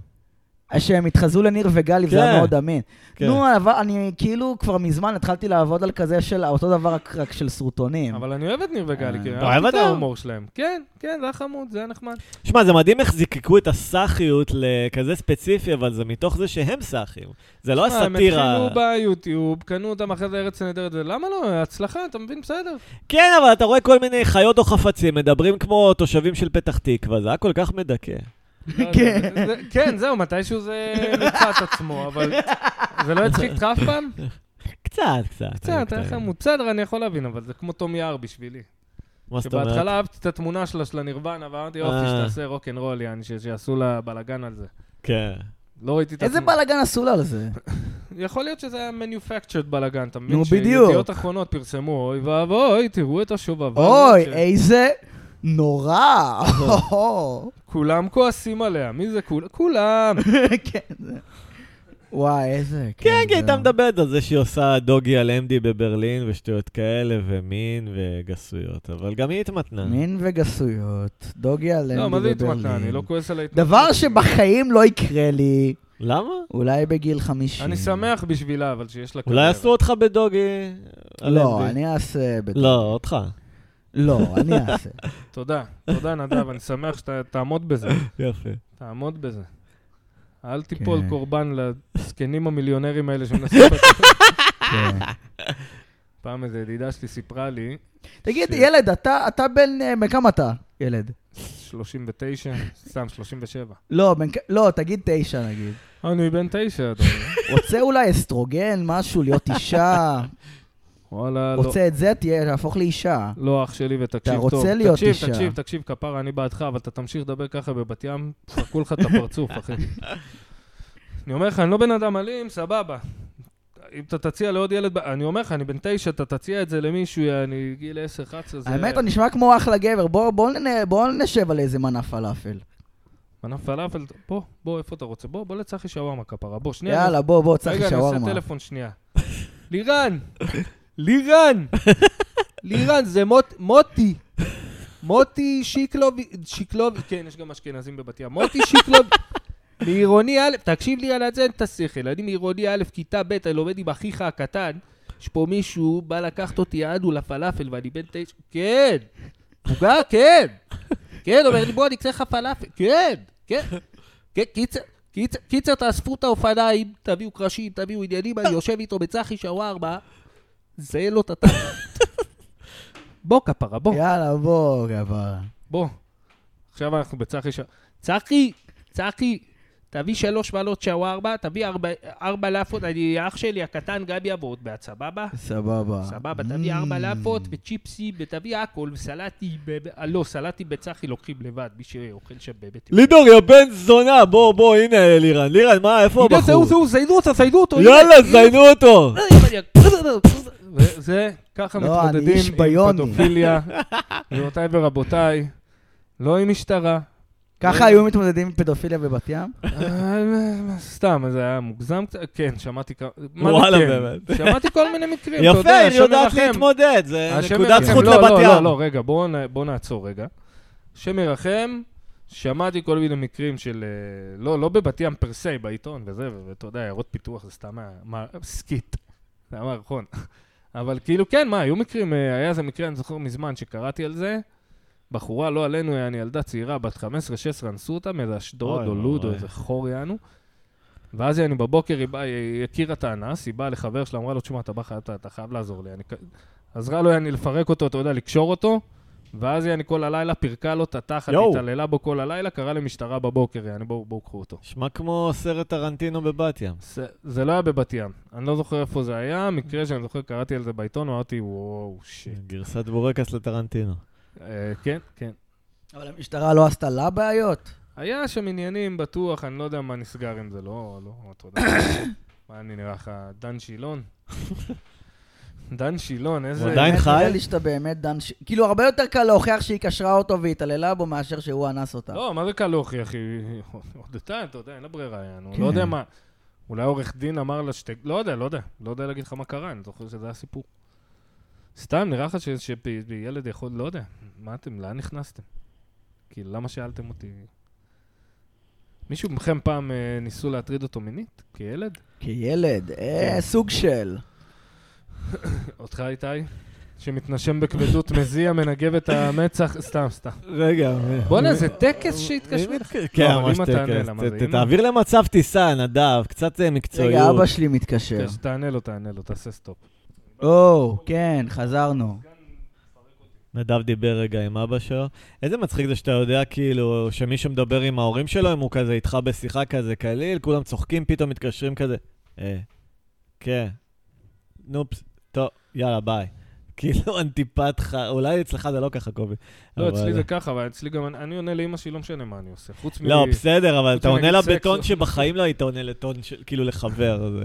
שהם התחזו לניר וגלי, וזה היה כן. מאוד אמין. כן. נו, אבל אני כאילו כבר מזמן התחלתי לעבוד על כזה של אותו דבר, רק רק של סרוטונים. אבל אני אוהב את ניר וגלי, אה. כי אתה אוהב אהבתי את? ההומור שלהם. כן, כן, זה היה חמוד, זה היה נחמד. שמע, זה מדהים איך זיקקו את הסאחיות לכזה ספציפי, אבל זה מתוך זה שהם סאחים. זה לא שמע, הם הסאטירה. התחילו ביוטיוב, קנו אותם אחרי זה ארץ נהדרת, ולמה לא? הצלחה, אתה מבין? בסדר. כן, אבל אתה רואה כל מיני חיות או חפצים, מדברים כמו תושבים של פתח תקווה, זה היה כל כך מדכא. לא כן. כן, זהו, מתישהו זה מיצה את עצמו, אבל זה לא הצחיק אותך אף פעם? קצת, קצת. קצת, היה חמוד. בסדר, אני יכול להבין, אבל זה כמו תום יער בשבילי. מה זאת אומרת? שבהתחלה אהבתי את התמונה שלה, של הנירוונה, ואמרתי, יופי, אה. שתעשה רוקנרול, יעני, שיעשו לה בלאגן על זה. כן. לא ראיתי את איזה התמונה. בלאגן עשו לה על זה? (laughs) יכול להיות שזה היה manufactured בלאגן, אתה מבין? נו, בדיוק. שידיעות אחרונות פרסמו, אוי ואבוי, תראו את השובבה. אוי, איזה נורא. (laughs) (laughs) כולם כועסים עליה, מי זה כולם? כולם. (laughs) כן, זה... וואי, איזה... כן, כי זה- הייתה מדברת על זה שהיא עושה דוגי על אמדי בברלין ושטויות כאלה, ומין וגסויות, אבל גם היא התמתנה. מין וגסויות, דוגי על לא, מה זה התמתנה? בברלין. אני לא כועס על ההתמתנה. דבר שבחיים לא יקרה לי, למה? אולי בגיל 50. אני שמח בשבילה, אבל שיש לה אולי. עשו אותך בדוגי לא, אמדי. אני אעשה... בטח. לא, אותך. לא, אני אעשה. (laughs) תודה, תודה נדב, אני שמח שתעמוד בזה. יפה. תעמוד בזה. אל תיפול כן. קורבן לזקנים המיליונרים האלה שמנסים... (laughs) כן. פעם איזו ידידה שלי סיפרה לי, תגיד, ילד, אתה אתה בן... אה, בן כמה אתה, ילד? 39, סתם 37. לא, בן לא, תגיד תשע נגיד. אני בן תשע, אדוני. רוצה אולי אסטרוגן, משהו, להיות אישה? (laughs) וואלה, לא. רוצה את זה, תהיה, תהפוך לאישה. לא, אח שלי, ותקשיב אתה טוב. רוצה להיות תקשיב, אישה. תקשיב, תקשיב, כפרה, אני בעדך, אבל אתה תמשיך לדבר ככה בבת ים, פרקו לך את הפרצוף, אחי. (laughs) אני אומר לך, אני לא בן אדם אלים, סבבה. אם אתה תציע לעוד ילד, אני אומר לך, אני בן תשע, אתה תציע את זה למישהו, אני גיל 10-11, זה... האמת, הוא נשמע כמו אחלה גבר. בוא- בוא בוא נשב על איזה מנה פלאפל. מנה פלאפל, בוא, בוא, איפה אתה רוצה? בוא, בוא לצחי שווארמה כפרה, בוא, שנייה. יאללה, בוא, בוא, צחי רגע, אני עושה שווארמה. טלפון שנייה. (laughs) לירן! (laughs) לירן! לירן, זה מוט, מוטי. מוטי שיקלוב, שיקלוב, כן, יש גם אשכנזים בבת ים. מוטי שיקלוב, מעירוני א', תקשיב לי על זה את השכל. אני מעירוני א', כיתה ב', אני לומד עם אחיך הקטן. יש פה מישהו, בא לקחת אותי יענו לפלאפל, ואני בן תשע, כן. מבוגר, כן. כן, אומר לי, בוא, אני אקצה לך פלאפל. כן, כן. כן, קיצר, קיצר, תאספו את האופניים, תביאו קרשים, תביאו עניינים, אני יושב איתו בצחי שווארמה, זה לו את התחת. בוא, כפרה, בוא, יאללה, בוא, גבר. בוא. עכשיו אנחנו בצחי שווארמה. צחי, צחי, תביא שלוש מעלות שווארמה, תביא ארבע, ארבע לאפות, אני, אח שלי הקטן גם יעבוד בעד, סבבה? סבבה. סבבה, תביא ארבע. לאפות וצ'יפסים, ותביא הכל, וסלטי, ב- ב- אה, לא, סלטי בצחי לוקחים לבד, מי שאוכל שם באמת. לידור, יא בן זונה, בוא, בוא, הנה לירן. לירן, מה, איפה הנה, זהו, הבחור? זהו, זיינו אותו, זיינו אותו. יאללה. זיינו אותו. וזה, ככה לא, מתמודדים עם. פדופיליה, (laughs) גבירותיי ורבותיי, לא עם משטרה. ככה היו מתמודדים עם פדופיליה בבת ים? אה, סתם, זה היה מוגזם קצת, כן, שמעתי כמה, וואלה, כן? באמת. שמעתי כל מיני מקרים, אתה יודע, יפה, היא יודעת. להתמודד, זה נקודת. זכות לא, לבת לא, ים. לא, לא, רגע, בואו נעצור רגע. השם ירחם, שמעתי כל מיני מקרים של, אה, לא, לא בבת ים פר סי, בעיתון וזה, ואתה יודע, עיירות פיתוח זה סתם skit, זה היה מערכון. אבל כאילו, כן, מה, היו מקרים, אה, היה איזה מקרה, אני זוכר מזמן, שקראתי על זה, בחורה, לא עלינו, יעני ילדה צעירה, בת 15-16, אנסו אותה מאיזה אשדוד או לוד או. איזה חור יענו. ואז יעני בבוקר היא באה, היא הכירה את האנס, היא באה לחבר שלה, אמרה לו, תשמע, אתה בא, אתה אתה חייב לעזור לי. אני עזרה לו יעני לפרק אותו, אתה יודע, לקשור אותו, ואז יעני כל הלילה פירקה לו את התחת. התעללה בו כל הלילה, קראה למשטרה בבוקר, יעני בואו בואו קחו אותו. נשמע כמו סרט טרנטינו בבת ים. זה, זה לא היה בבת ים, אני לא זוכר איפה זה היה, מקרה שאני זוכר, קראתי על זה בעיתון, אמרתי, וואו, shit. גרסת בורקס לטרנטינו. אה, כן, כן. אבל המשטרה לא עשתה לה בעיות? היה שם עניינים, בטוח, אני לא יודע מה נסגר עם זה, לא, לא, אתה יודע. (coughs) מה אני נראה לך, דן שילון? דן שילון, איזה... הוא עדיין חי? נראה לי שאתה באמת דן ש... כאילו, הרבה יותר קל להוכיח שהיא קשרה אותו והתעללה בו מאשר שהוא אנס אותה. לא, מה זה קל להוכיח? היא הודתה, אתה יודע, אין לה ברירה, יענו. כן. לא יודע מה. אולי עורך דין אמר לה שתי... לא יודע, לא יודע. לא יודע להגיד לך מה קרה, אני זוכר שזה היה סיפור. סתם, נראה לך ש- שילד יכול... לא יודע. מה אתם, לאן נכנסתם? כאילו, למה שאלתם אותי? מישהו מכם פעם אה, ניסו להטריד אותו מינית? כילד? כילד, אה, כן. סוג של. (coughs) אותך, איתי? שמתנשם בכבדות (coughs) מזיע, מנגב את המצח, סתם, סתם. רגע. בואנה, זה טקס שהתקשרו אליך? כן, לא, ממש תענה טקס. תעביר למצב טיסה, נדב, קצת אה, רגע, מקצועיות. אבא שלי מתקשר. כן, שתענה לו, תענה לו, תעשה stop. או, כן, חזרנו. נדב דיבר רגע עם אבא שלו. איזה מצחיק זה שאתה יודע, כאילו, שמישהו מדבר עם ההורים שלו, אם הוא כזה איתך בשיחה כזה קליל, כולם צוחקים, פתאום מתקשרים כזה. אה, כן. נו פס, טוב, יאללה, ביי. (laughs) כאילו אנטיפט ח... אולי אצלך זה לא ככה, קובי. לא, אבל- אצלי זה ככה, אבל אצלי גם, אני- אני עונה לאמא שלי, לא משנה מה אני עושה. חוץ מ... לא, בסדר, אבל אתה עונה לה בטון לא. שבחיים לא היית עונה לטון של, כאילו, לחבר.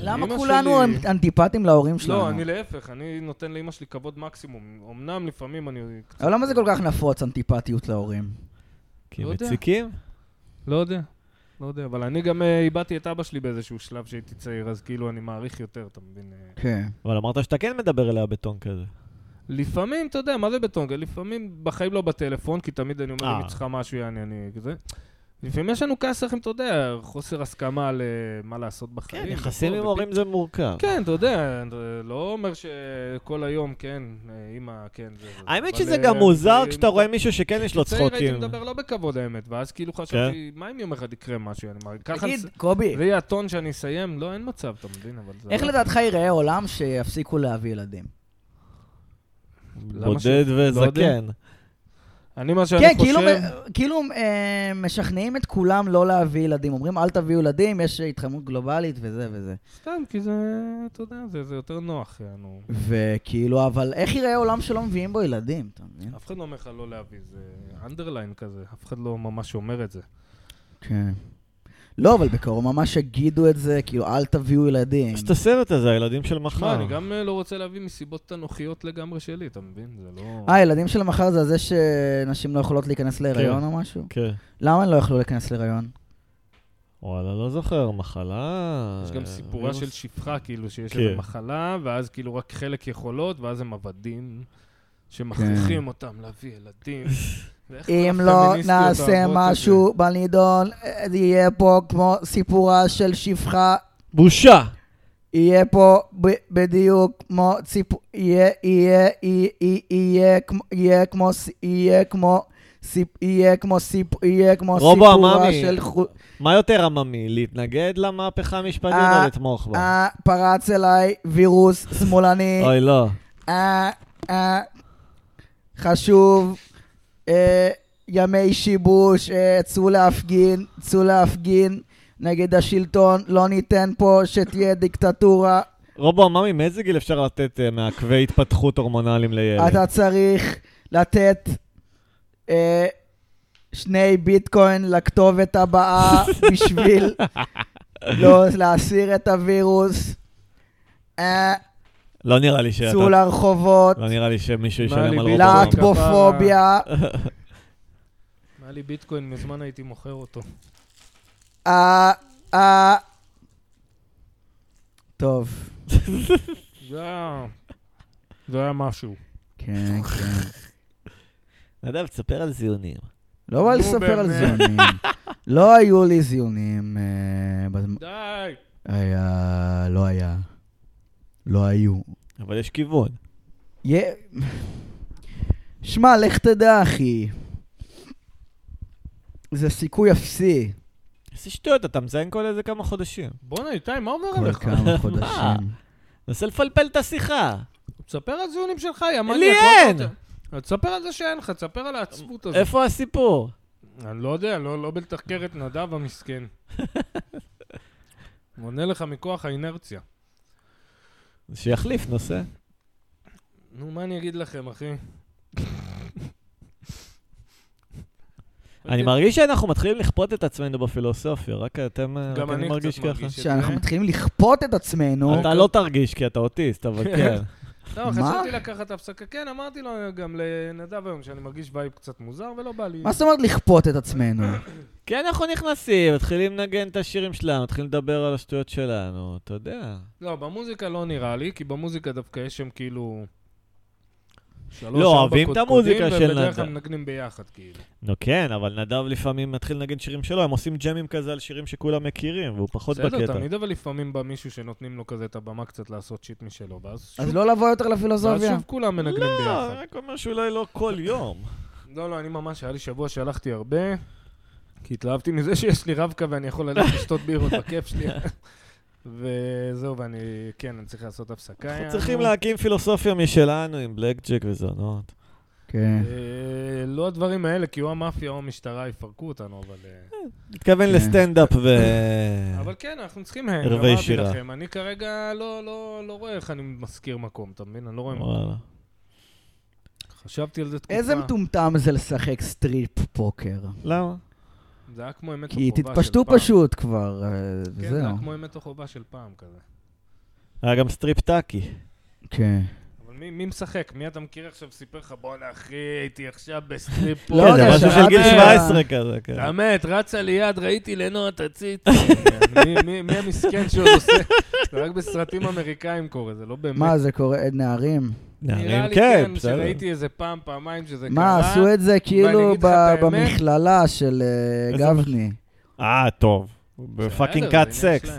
למה כולנו שלי- אנטיפטים להורים שלנו? לא, אני להפך, אני נותן לאמא שלי כבוד מקסימום. אמנם לפעמים אני... קצת- אבל למה זה כל כך נפוץ, אנטיפטיות להורים? כי לא יודע. מציקים? לא יודע. לא יודע, אבל אני גם אה, איבדתי את אבא שלי באיזשהו שלב שהייתי צעיר, אז כאילו אני מעריך יותר, אתה מבין? אה, כן. אבל אמרת שאתה כן מדבר אליה בטון כזה. לפעמים, אתה יודע, מה זה בטונגה? לפעמים בחיים לא בטלפון, כי תמיד אני אומר, אם אה. היא צריכה משהו, יעני, אני כזה. לפעמים יש לנו כסחים, אתה יודע, חוסר הסכמה על אה, מה לעשות בחיים. כן, יחסים עם הורים זה מורכב. כן, אתה יודע, לא אומר שכל היום, כן, אימא, כן. האמת שזה אה, גם מוזר כשאתה רואה מישהו שכן יש לו צעיר הייתי צחוקים. מדבר לא בכבוד האמת, ואז כאילו חשבתי, מה אם יום אחד יקרה משהו? אני מרגיש, ככה... תגיד, קובי, זה יהיה הטון שאני אסיים? לא, אין מצב, אתה מבין, אבל זה... איך לא- לדעתך ייראה עולם שיפסיקו להביא ילדים? בודד לא. וזקן. אני, מה שאני כן, חושב... כאילו, כאילו אה, משכנעים את כולם לא להביא ילדים. אומרים, אל תביאו ילדים, יש התחממות גלובלית וזה וזה. סתם, כי זה, אתה יודע, זה, זה יותר נוח, יענו. וכאילו, אבל איך ייראה עולם שלא מביאים בו ילדים, אתה מבין? אף אחד לא אומר לך לא להביא, זה אנדרליין כזה, אף אחד לא ממש אומר את זה. כן. לא, אבל בקרוב ממש יגידו את זה, כאילו, אל תביאו ילדים. יש את הסרט הזה, הילדים של מחר. אני גם אה, לא רוצה להביא מסיבות אנוכיות לגמרי שלי, אתה מבין? זה לא... אה, ילדים של מחר זה זה שנשים לא יכולות להיכנס להיריון או משהו? כן. למה הן לא יכלו להיכנס להיריון? וואלה, לא זוכר, מחלה... יש גם סיפורה של. שפחה, כאילו, שיש כן. איזו מחלה, ואז כאילו רק חלק יכולות, ואז הם עבדים, שמכריחים אותם להביא ילדים. (laughs) אם לא נעשה. משהו בנידון, יהיה פה כמו סיפורה של שפחה, בושה! יהיה פה בדיוק כמו סיפור, יהיה, יהיה, יהיה, יהיה כמו, יהיה כמו, יהיה כמו, סיפ, יהיה כמו סיפ, יהיה כמו רובו סיפורה עממי. של חו... מה יותר עממי, להתנגד למהפכה המשפטית או לתמוך בה? פרץ אליי וירוס שמאלני. אוי, לא. חשוב, אה, ימי שיבוש, אה, צאו להפגין, צאו להפגין נגד השלטון, לא ניתן פה שתהיה דיקטטורה. רובו עממי, מאיזה גיל אפשר לתת אה, מעכבי התפתחות הורמונליים לילד? אתה צריך לתת אה, שני ביטקוין לכתובת הבאה (laughs) בשביל לא להסיר את הווירוס. אה, לא נראה לי שאתה... צאו לרחובות, לא נראה לי שמישהו ישלם על ביטקוין? רובו. להטבופוביה. אם היה לי ביטקוין, מזמן הייתי מוכר אותו. אה, אה. טוב. (laughs) זה היה... זה היה משהו. כן, כן. נדב, תספר על זיונים. לא בא לספר על. זיונים. (laughs) לא היו לי זיונים. אה, די! היה... לא היה. לא היו. אבל יש כיוון. שמע, לך תדע, אחי. זה סיכוי אפסי. איזה שטויות, אתה מזיין כל איזה כמה חודשים. בואנה, איתי, מה כל עליך? כמה (laughs) חודשים. נסה לפלפל את השיחה. תספר על זיונים שלך, יא מניאק. לי מה אין! תספר על זה שאין לך, תספר על העצבות הזאת. איפה הסיפור? אני לא יודע, לא לא בלתחקר את נדב המסכן. (laughs) הוא עונה לך מכוח האינרציה. שיחליף נושא. נו, מה אני אגיד לכם, אחי? אני מרגיש שאנחנו מתחילים לכפות את עצמנו בפילוסופיה, רק אתם, רק אני מרגיש ככה. שאנחנו מתחילים לכפות את עצמנו. אתה לא תרגיש כי אתה אוטיסט, אבל (laughs) כן. לא? חשבתי לקחת הפסקה. כן, אמרתי לו גם לנדב היום שאני מרגיש vibe קצת מוזר ולא בא לי. מה זאת אומרת לכפות את עצמנו? (coughs) כן, אנחנו נכנסים, מתחילים לנגן את השירים שלנו, מתחילים לדבר על השטויות שלנו, אתה יודע. לא, במוזיקה לא נראה לי, כי במוזיקה דווקא יש שם כאילו... שלוש, לא, אוהבים את המוזיקה של ובדרך כלל נדב. מנגנים ביחד, כאילו. נו כן, אבל נדב לפעמים מתחיל לנגן שירים שלו, הם עושים ג'מים כזה על שירים שכולם מכירים, והוא פחות בסדר, בקטע. תמיד אבל לפעמים בא מישהו שנותנים לו כזה את הבמה קצת לעשות שיט משלו, ואז אז שוב, לא לבוא יותר ואז לפילוסופיה? שוב כולם מנגנים לא, ביחד. רק אומר שאולי לא כל יום. לא, לא, אני ממש, היה לי שבוע שהלכתי הרבה, כי התלהבתי מזה שיש לי רבקה ואני יכול ללכת לשתות בירות בכיף שלי. (laughs) וזהו, ואני, כן, אני צריך לעשות הפסקה. אנחנו. צריכים להקים פילוסופיה משלנו עם בלק ג'ק וזונות. כן. אה, לא הדברים האלה, כי או המאפיה או המשטרה יפרקו אותנו, אבל... אה, מתכוון כן. לסטנדאפ ו... (laughs) אבל כן, אנחנו צריכים ערבי אמרתי שירה. לכם. אני כרגע לא, לא, לא רואה איך אני משכיר מקום, אתה מבין? אני לא רואה מקום. חשבתי על זה תקופה. איזה מטומטם זה לשחק strip poker. למה? זה היה כמו אמת או כי חובה תתפשטו של פעם. פשוט כבר, אה, כן, זה היה וזהו. כמו אמת או חובה של פעם כזה. היה גם סטריפ טאקי. כן. אבל מי, מי משחק? מי אתה מכיר עכשיו סיפר לך, בואנה אחי, הייתי עכשיו (laughs) בסטריפ לא כן, זה יודע, משהו של גיל ה- 17 כזה, כן. אתה מת, רצה ליד, ראיתי לנוע את הציץ. (laughs) מי- המסכן שעוד עושה? זה רק בסרטים אמריקאים קורה, זה לא באמת. מה, זה קורה, נערים? נראה נערים לי כן, כן, בסדר. שראיתי איזה פעם, פעמיים שזה קרה. מה, עשו את זה כאילו? במכללה של אה, גבני. אה, טוב. בסדר, בפאקינג קאט סקס.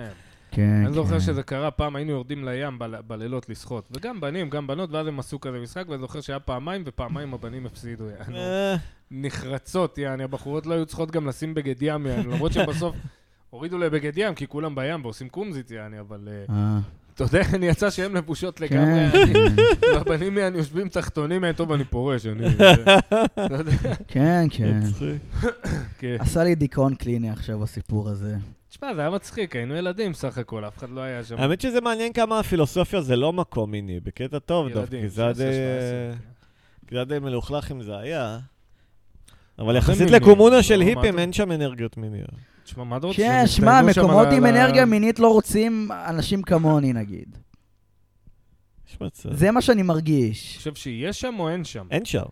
כן, אני זוכר כן. שזה קרה, פעם היינו יורדים לים בל- בלילות לשחות. וגם בנים, גם בנות, ואז הם עשו כזה משחק, ואני זוכר שהיה פעמיים, ופעמיים הבנים הפסידו, יענו. אה, נחרצות, יעני, הבחורות לא היו צריכות גם לשים בגד ים, יעני, למרות שבסוף הורידו לבגד ים, כי כולם בים ועושים קומזית, יעני, אבל אה, אתה יודע, אני יצא שהן לבושות לגמרי, כן, כן. והבנים יעני יושבים תחתונים, טוב, אני פורש, אני... כן, כן. כן. עשה לי דיכאון קליני עכשיו הסיפור הזה. תשמע, זה היה מצחיק, היינו ילדים סך הכל, אף אחד לא היה שם. האמת שזה מעניין כמה הפילוסופיה זה לא מקום מיני, בקטע טוב דווקא, כי זה היה 16, די... 17, כי זה היה די מלוכלך אם זה היה. אבל יחסית? לקומונה של לא, מה היפים אין שם אנרגיות מיניות. תשמע, מה אתה רוצה? כן, שמע, מקומות עם אנרגיה מינית לא רוצים אנשים כמוני, נגיד. זה מה שאני אני מרגיש. חושב שיש שם או אין שם? אין שם.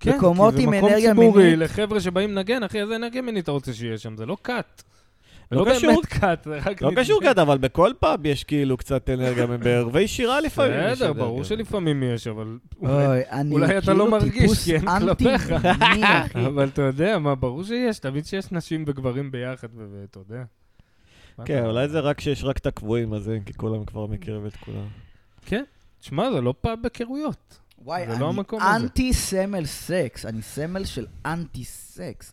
כן, מקומות כי זה מקום אנרגיה ציבורי. לחבר'ה שבאים לנגן, אחי, איזה אנרגיה מינית אתה רוצה שיהיה שם? זה לא כת. לא לא קשור. באמת זה רק... לא. קשור כזה, אבל בכל פאב יש כאילו קצת אנרגיה, (laughs) בערבי שירה לפעמים יש בסדר. ברור שלפעמים יש, אבל... אולי- אוי, אני אולי אתה לא כאילו מרגיש, טיפוס כי אין כלפיך. (laughs) אבל אתה יודע, מה, ברור שיש, תמיד שיש נשים וגברים ביחד, ואתה יודע. כן, אולי זה רק שיש רק את הקבועים הזה, כי כולם כבר מכירים את כולם. כן. תשמע, זה לא פאב בקריות. וואי, לא אני. אנטי סמל סקס, אני סמל של אנטי סקס.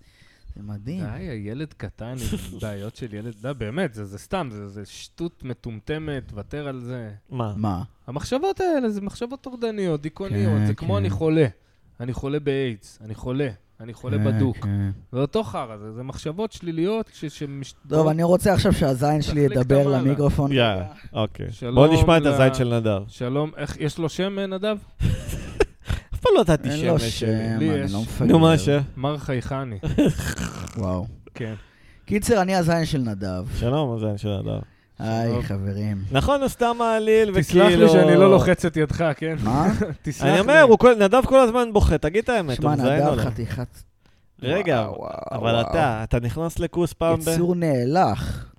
זה מדהים. די, הילד קטן עם (laughs) בעיות של ילד, די, באמת, זה זה סתם, זה זה שטות מטומטמת, ותר על זה. מה? מה? המחשבות האלה זה מחשבות טורדניות, דיכאוניות, כן, זה כמו כן. אני חולה. אני חולה באיידס, אני חולה, אני חולה כן, בדוק. כן. זה אותו חרא, זה זה מחשבות שליליות ש... שמש- טוב, אני רוצה עכשיו שהזין שלי ידבר. למיקרופון. יאללה, אוקיי. בואו נשמע את הזית של נדב. שלום, איך, יש לו שם, אה, נדב? (laughs) פעם לא נתתי אין לו שם, אני. לא מפגר. נו, מה השם? מר חייכני. (laughs) וואו. כן. קיצר, אני הזין של נדב. שלום, הזין של נדב. היי. חברים. נכון, הוא סתם מעליל, וכאילו... תסלח לי שאני לא לוחץ את ידך, כן? מה? (laughs) תסלח לי. אני אומר, נדב כל הזמן בוכה, תגיד את האמת, שמע, הוא מזיין או נדב? חתיכת... רגע, אבל. אתה, אתה נכנס לכוס פעם ב... יצור נאלח.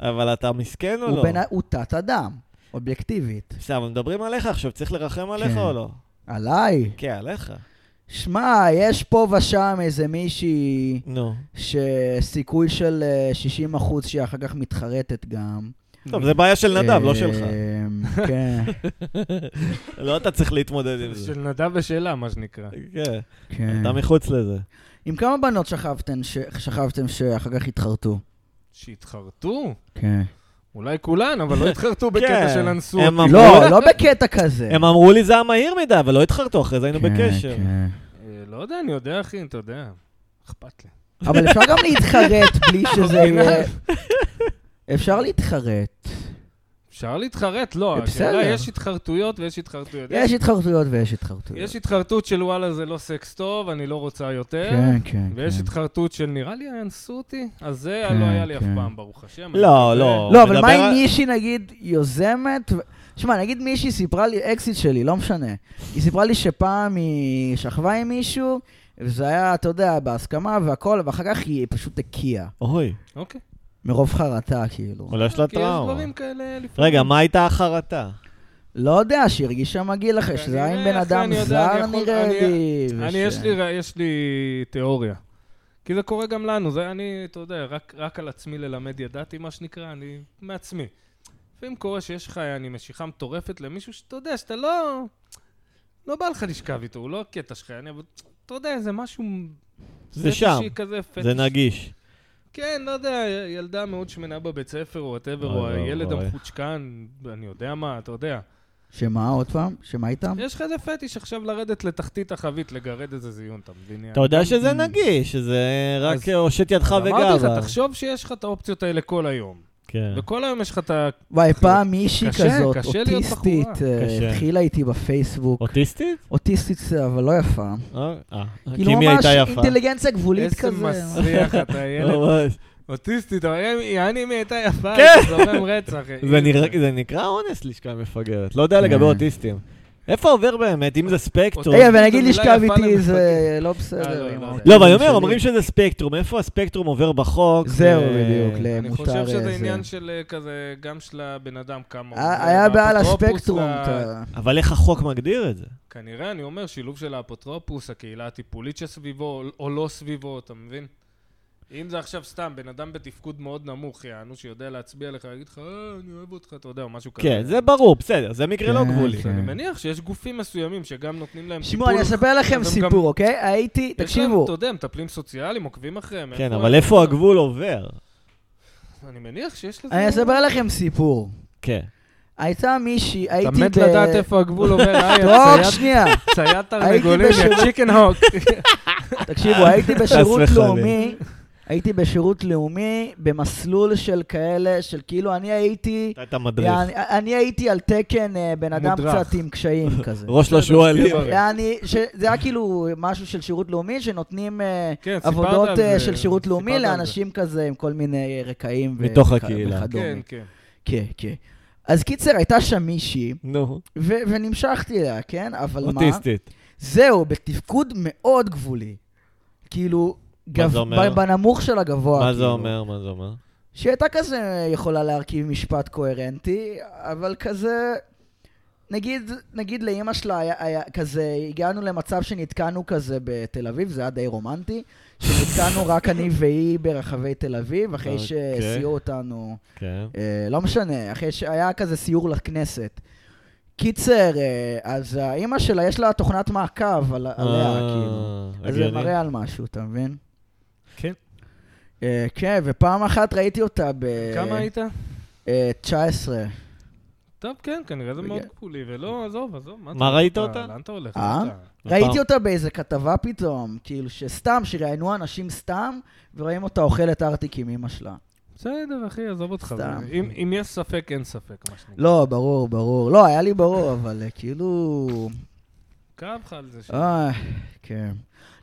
אבל אתה מסכן או לא? הוא תת-אדם, אובייקטיבית. בסדר, אבל מדברים עליך עכשיו, צריך לרחם עליך כן. או לא? עליי? כן, עליך. שמע, יש פה ושם איזה מישהי נו. שסיכוי של אה, 60 אחוז שהיא אחר כך מתחרטת גם. טוב, זה בעיה של נדב, לא אה, שלך. כן, (laughs) לא אתה צריך להתמודד עם זה. של נדב ושלה, מה שנקרא. כן, כן. אתה מחוץ לזה. עם כמה בנות שכבתם שאחר כך התחרטו? שהתחרטו? כן. אולי כולן, אבל לא התחרטו (laughs) בקטע כן. של אנסו לא, לא בקטע כזה. הם אמרו לי זה היה מהיר מדי, אבל לא התחרטו, אחרי זה היינו כן, בקשר. כן. אה, לא יודע, אני יודע, אחי, אתה יודע. אכפת לי. אבל אפשר גם להתחרט בלי (laughs) שזה? יהיה... אפשר להתחרט. אפשר להתחרט, לא. בסדר. יש התחרטויות ויש התחרטויות. יש התחרטויות ויש התחרטויות. יש התחרטות של וואלה זה לא סקס טוב, אני לא רוצה יותר. כן, כן, ויש כן. התחרטות של נראה לי אנסו אותי, אז זה כן, לא היה לי אף כן. פעם, ברוך השם. לא, לא. לא, אבל מה אם על- מישהי נגיד יוזמת... ו- שמע, נגיד מישהי סיפרה לי, אקסיט שלי, לא משנה. היא סיפרה לי שפעם היא שכבה עם מישהו, וזה היה, אתה יודע, בהסכמה והכל, ואחר כך היא פשוט הקיאה. אוי, אוקיי. מרוב חרטה, כאילו. אולי יש לה כי יש טראומה. דברים כאלה לפעמים. רגע, מה הייתה החרטה? לא יודע, שהרגישה מגעיל אחרי, שזה היה עם בן אדם זר נראה לי. אני, יש לי, יש לי תיאוריה. כי זה קורה גם לנו, זה אני, אתה יודע, רק, רק על עצמי ללמד ידעתי, מה שנקרא, אני מעצמי. לפעמים קורה שיש לך, אני משיכה מטורפת למישהו שאתה יודע, שאתה לא... לא בא לך לשכב איתו, הוא לא הקטע שלך, אני, אבל אתה יודע, זה משהו... זה שם, כזה. זה נגיש. כן, לא יודע, ילדה מאוד שמנה בבית ספר, או whatever, או הילד. המחוצ'קן, אני יודע מה, אתה יודע. שמה, עוד פעם? שמה איתם? יש לך איזה פטיש עכשיו לרדת לתחתית החבית, לגרד איזה זיון, אתה מבין? אתה יודע שזה נגיש, שזה רק הושט ידך אמרתי לך. תחשוב שיש לך את האופציות האלה כל היום. כן. וכל היום יש לך את ה... וואי, פעם מישהי קשה, כזאת, קשה אוטיסטית. אה, קשה. התחילה איתי בפייסבוק. אוטיסטית? אוטיסטית, אבל לא יפה. אה, אה, כי כאילו מי ממש הייתה יפה? אינטליגנציה גבולית איזה כזה. מסריח אתה, (laughs) ילד. ממש. אוטיסטית, אבל יעני מי הייתה יפה, כן. זה זורם רצח. זה נקרא אונס לשכה מפגרת. לא יודע לגבי כן. אוטיסטים. איפה עובר באמת? אם זה ספקטרום? רגע, ונגיד לשכב איתי. זה לא אה, בסדר. לא, עם לא, האוטיזם לא, אבל אני אומר. אומרים שזה ספקטרום. איפה הספקטרום עובר בחוק? זהו, אה, בדיוק, אני למותר חושב שזה זה. עניין של אה, כזה, גם של הבן אדם כמה... היה- זה, היה בעיה והאפוטרופוס לספקטרום. ל- אתה- אבל איך החוק מגדיר את זה? כנראה, אני אומר, שילוב של האפוטרופוס, הקהילה הטיפולית שסביבו, או לא סביבו, אתה מבין? אם זה עכשיו סתם בן אדם בתפקוד מאוד נמוך, יענו, שיודע להצביע לך, יגיד לך, אה, אני אוהב אותך, אתה יודע, או משהו כזה. כן, זה ברור, בסדר, זה מקרה לא כן, גבולי. אני מניח שיש גופים מסוימים שגם נותנים להם טיפול. שמעו, אני אספר לכם סיפור, אוקיי? הייתי, תקשיבו, אתה יודע, מטפלים סוציאליים, עוקבים אחריהם. כן, אבל? איפה הגבול עובר? אני מניח שיש לזה... אני אספר לכם סיפור. כן. הייתה מישהי, אתה הייתי מת לדעת איפה הגבול עובר, (laughs) אה, טוב, שנייה. ציית תרנגולים, צ'יקן הוק. (laughs) תקשיבו, הייתי בשירות. לאומי, הייתי בשירות לאומי במסלול של כאלה, של כאילו אני הייתי, אתה היית מדריך. יעני, אני הייתי על תקן אה, בן אדם מודרך. קצת עם קשיים (laughs) כזה. ראש לשועלים. בסדר. יעני, ש- זה היה כאילו משהו של שירות לאומי, שנותנים אה, כן, עבודות אה, זה, של שירות לאומי. לאנשים כזה עם כל מיני רקעים. ו- מתוך וכ- הקהילה. וכדומה. כן, כן. כן, כן. אז קיצר, הייתה שם מישהי, נו, ו- ונמשכתי אליה, כן? אבל מה? אוטיסטית. זהו, בתפקוד מאוד גבולי. כאילו, מה זה אומר? בנמוך של הגבוה. מה זה כאילו. אומר? מה זה אומר? שהיא הייתה כזה יכולה להרכיב משפט קוהרנטי, אבל כזה... נגיד, נגיד לאימא שלה היה, היה כזה, הגענו למצב שנתקענו כזה בתל אביב, זה היה די רומנטי, שנתקענו (laughs) רק אני והיא ברחבי תל אביב, אחרי אוקיי. שסיעו אותנו, כן. אה, לא משנה, אחרי שהיה כזה סיור לכנסת. קיצר, אה, אז האימא שלה, יש לה תוכנת מעקב על, עליה, אה, כאילו. אז זה. מראה על משהו, אתה מבין? כן. אה, כן, ופעם אחת ראיתי אותה ב... כמה היית? אה, 19. טוב, כן, כנראה זה מאוד. גבולי, ולא, עזוב, עזוב. מה הולך? ראית אותה? לאן אתה הולך? אה? מה ראיתי אותה באיזה כתבה פתאום, כאילו שסתם, שראיינו אנשים סתם, ורואים אותה אוכלת ארטיק עם אמא שלה. בסדר, אחי, עזוב אותך. סתם. אם- אם יש ספק, אין ספק, מה שנקרא. לא, ברור, ברור. לא, היה לי ברור, אבל אה, כאילו... כאב לך על זה. ש- אה, כן.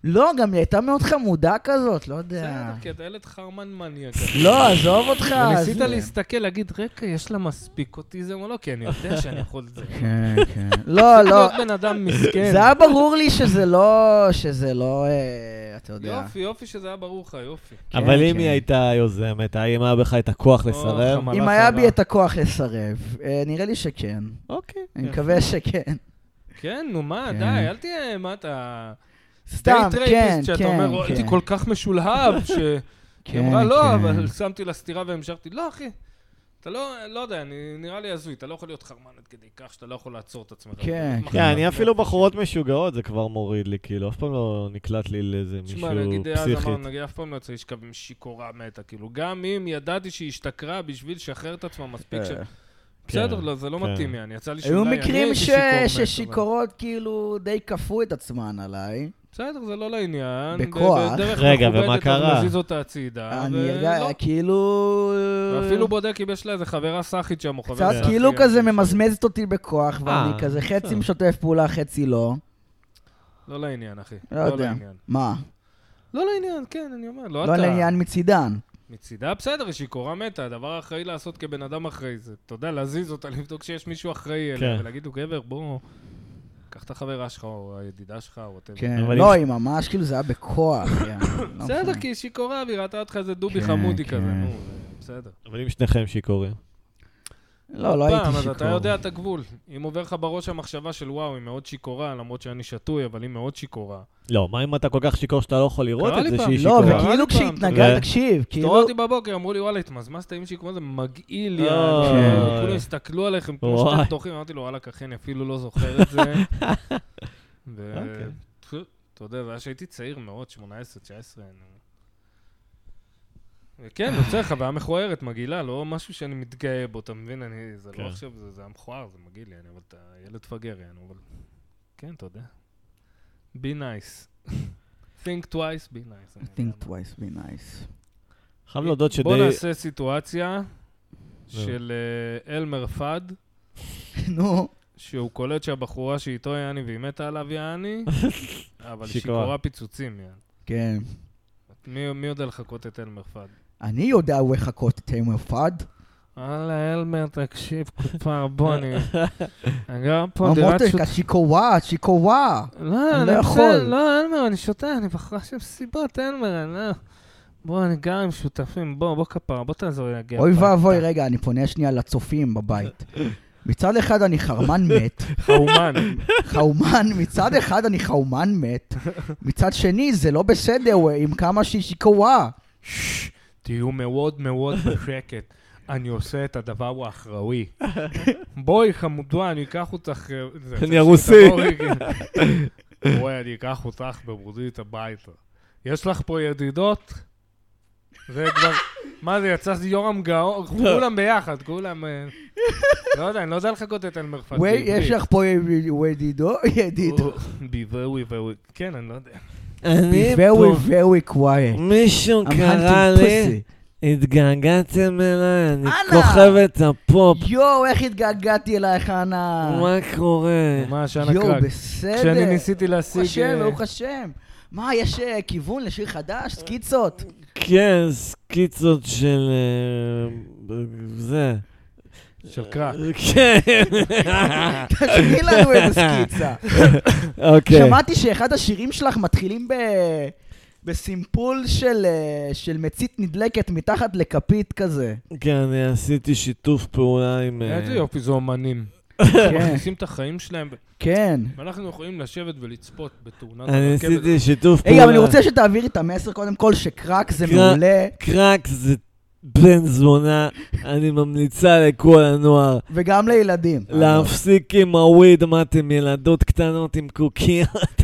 לא, גם היא הייתה מאוד חמודה כזאת, לא יודע. בסדר, כי אתה ילד חרמן מניאק. לא, עזוב אותך. וניסית להסתכל, להגיד, רגע, יש לה מספיק אוטיזם או לא? כי אני יודע שאני יכול את זה. (laughs) כן, כן. לא, לא. להיות בן אדם מסכן. זה היה ברור לי שזה לא, שזה לא, אה, אתה יודע. יופי, יופי שזה היה ברור לך, יופי. כן, אבל אם כן. היא הייתה יוזמת, האם היה בך את הכוח לסרב? אם היה. בי את הכוח לסרב, אה, נראה לי שכן. אוקיי. אני. מקווה שכן. כן, נו מה, כן. די, אל תהיה, מה אתה... סתם, כן, רייפיסט, שאתה כן, אומר, הייתי כן. כל כך משולהב, שהיא (laughs) כן, אמרה, לא, כן. אבל שמתי לה סטירה והמשכתי. לא, אחי, אתה לא, לא יודע, אני- נראה לי הזוי, אתה לא יכול להיות חרמן עד כדי כך שאתה לא יכול לעצור את עצמך. כן, כן, מחר- אני אפילו בחורות משוגעות, זה כבר מוריד לי, כאילו, אף פעם לא נקלט לי לאיזה מישהו תשמע, נגיד, אז פסיכית. אמרנו, נגיד, אף פעם לא יצא לשכב עם שיכורה מתה, כאילו, גם אם ידעתי שהיא השתכרה בשביל לשחרר את עצמה מספיק ש... אה, בסדר, לא, זה לא כן. מתאים, יעני, יצא לי היו שאולי אני מקרים הייתי ש- שיכור מת, אבל- ששיכורות כאילו די כפו את עצמן עליי. בסדר, זה לא לעניין. בכוח. בדרך רגע, ומה קרה? מזיז אותה הצידה. אני ולא. הרגע, כאילו... ואפילו בודק אם יש לה איזה חברה סאחית שם, או חבר קצת. כאילו אני כזה. ממזמזת אותי בכוח, ואני אה, כזה חצי. משתף פעולה, חצי לא. לא לעניין, אחי. לא יודע. לעניין. מה? לא לעניין, כן, אני אומר, לא לא אתה. לעניין מצידן. מצידה בסדר, היא שיכורה מתה, הדבר האחראי לעשות כבן אדם אחראי זה, אתה יודע, להזיז אותה, לבדוק שיש מישהו אחראי אליה, כן. ולהגיד לו, גבר, בוא, קח את החברה שלך, או הידידה שלך, או whatever." כן. אבל לא, היא ממש, כאילו, זה היה בכוח. לא בסדר. כי היא שיכורה, והיא ראתה אותך איזה דובי כן, חמודי כן. כזה, נו, זה בסדר. אבל אם שניכם שיכורים. לא, לא הייתי פעם, אז שיכור. אתה יודע את הגבול. אם עובר לך בראש המחשבה של וואו, היא מאוד שיכורה, למרות שאני שתוי, אבל היא מאוד שיכורה. לא, מה אם אתה כל כך שיכור שאתה לא יכול לראות את זה פעם. שהיא לא, שיכורה? לי וכאילו כשהתנגד, תקשיב, כאילו... התעוררתי אותי בבוקר, אמרו לי, וואלה, התמזמזת עם שיכורה, זה מגעיל לי, אוי. יעני." כולם הסתכלו עליכם כמו. שאתם דוחים, אמרתי לו, וואלה, אחי, אני אפילו לא זוכר את זה. (laughs) ו... אוקיי. אתה יודע, זה היה שהייתי צעיר מאוד, 18, 19. וכן, יוצא לך, חוויה מכוערת, מגעילה, לא משהו שאני מתגאה בו, אתה מבין? אני, זה כן. לא עכשיו, זה, זה היה מכוער, זה מגעיל לי, אני, אבל אתה ילד פגר, יענו, אבל... כן, אתה יודע. be nice. (laughs) think twice, be nice. אני יודע think twice, be nice. חייב להודות שדי... בוא נעשה סיטואציה של אה, אלמר פאד, (laughs) נו, שהוא קולט שהבחורה שאיתו יעני והיא מתה עליו יעני, (laughs) אבל שיכורה. שיכורה פיצוצים יעני. כן. מי, מי יודע לחקות את אלמר פאד? אני יודע הוא לחקות את אלמר פאד. וואלה, אלמר, תקשיב, כפר, בוא, אני... (laughs) אני גר פה דירת שות... לך שיכורה, שיכורה. לא, אני לא יכול. לא, אלמר, אני שותה, אני בחורה של מסיבות, אלמר, אני לא... בוא, אני גר עם שותפים, בוא, בוא כפרה, בוא תעזור לי להגיע. אוי. ואבוי, רגע, אני פונה שנייה לצופים בבית. מצד אחד אני חרמן מת, (laughs) חאומן. חאומן, מצד אחד אני חאומן מת, מצד שני זה לא בסדר עם כמה שהיא שיכורה. ששש, תהיו מאוד מאוד (laughs) בשקט. אני עושה את הדבר האחראי. (laughs) בואי, חמודו, אני אקח אותך... אה, אני הרוסי. (laughs) בואי, אני אקח אותך במודית הביתה. יש לך פה ידידות? זה כבר... מה זה, יצא יורם גאון? כולם ביחד, כולם... אה, לא יודע, אני לא יודע לחכות את אלמר פאט. וואי, יש לך פה ידידו, ידידו. בי very very... כן, אני לא יודע. אני Be very פה. very quiet. מישהו I'm קרא לי. התגעגעתם אליי, אני. כוכבת הפופ. יואו, איך התגעגעתי אלייך, אנה. מה קורה? ממש, אנה יואו, קרק. בסדר. כשאני ניסיתי ברוך להשיג... השם, אה, ברוך השם. מה, יש אה, כיוון לשיר חדש? סקיצות? כן, סקיצות של... אה, זה. של קרק. (laughs) כן. תשמיעי לנו איזה סקיצה. אוקיי. שמעתי שאחד השירים שלך מתחילים ב... בסימפול של, אה, של מצית נדלקת מתחת לכפית כזה. כן, אני עשיתי שיתוף פעולה עם... אה, איזה יופי, זה אומנים. כן, מכניסים את החיים שלהם, כן. ואנחנו יכולים לשבת ולצפות בתאונת אני הרכבת. עשיתי שיתוף היי, פעולה. אבל אני רוצה שתעבירי את המסר קודם כל, שקרק זה קרק. מעולה, קרק זה בן זונה, אני ממליצה לכל הנוער וגם לילדים. להפסיק עם הוויד, מה אתם ילדות קטנות עם קוקיות?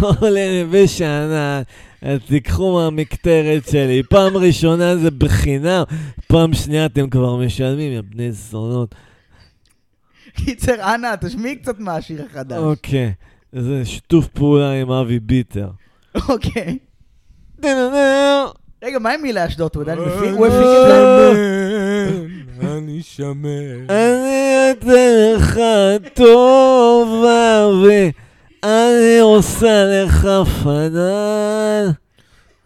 בואו לנווה שאנן, אז תיקחו מהמקטרת שלי. פעם ראשונה זה בחינם, פעם שנייה אתם כבר משלמים, יא בני זונות. קיצר, אנא, תשמיעי קצת מהשיר החדש. אוקיי, זה שיתוף פעולה עם אבי ביטר. אוקיי. רגע, מה עם מילה אשדוד? הוא עדיין מפיק? הוא הפיק את זה? אני שמר. אני אתן לך טוב, אבי, אני עושה לך פנן.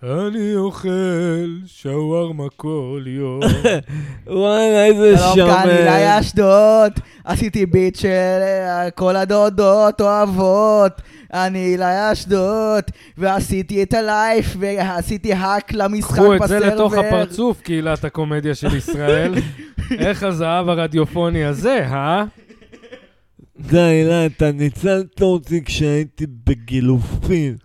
אני אוכל שווארמה כל יום. (laughs) וואלה, איזה שלום כאן, שמן. אילי אשדוד, עשיתי ביט של אה, כל הדודות אוהבות. אני אילי אשדוד, ועשיתי את הלייף, ועשיתי האק למשחק קחו את בסרבר. זה לתוך הפרצוף, קהילת הקומדיה של ישראל. (laughs) איך הזהב הרדיופוני הזה, אה? די, לא, אתה ניצלת אותי כשהייתי בגילופין.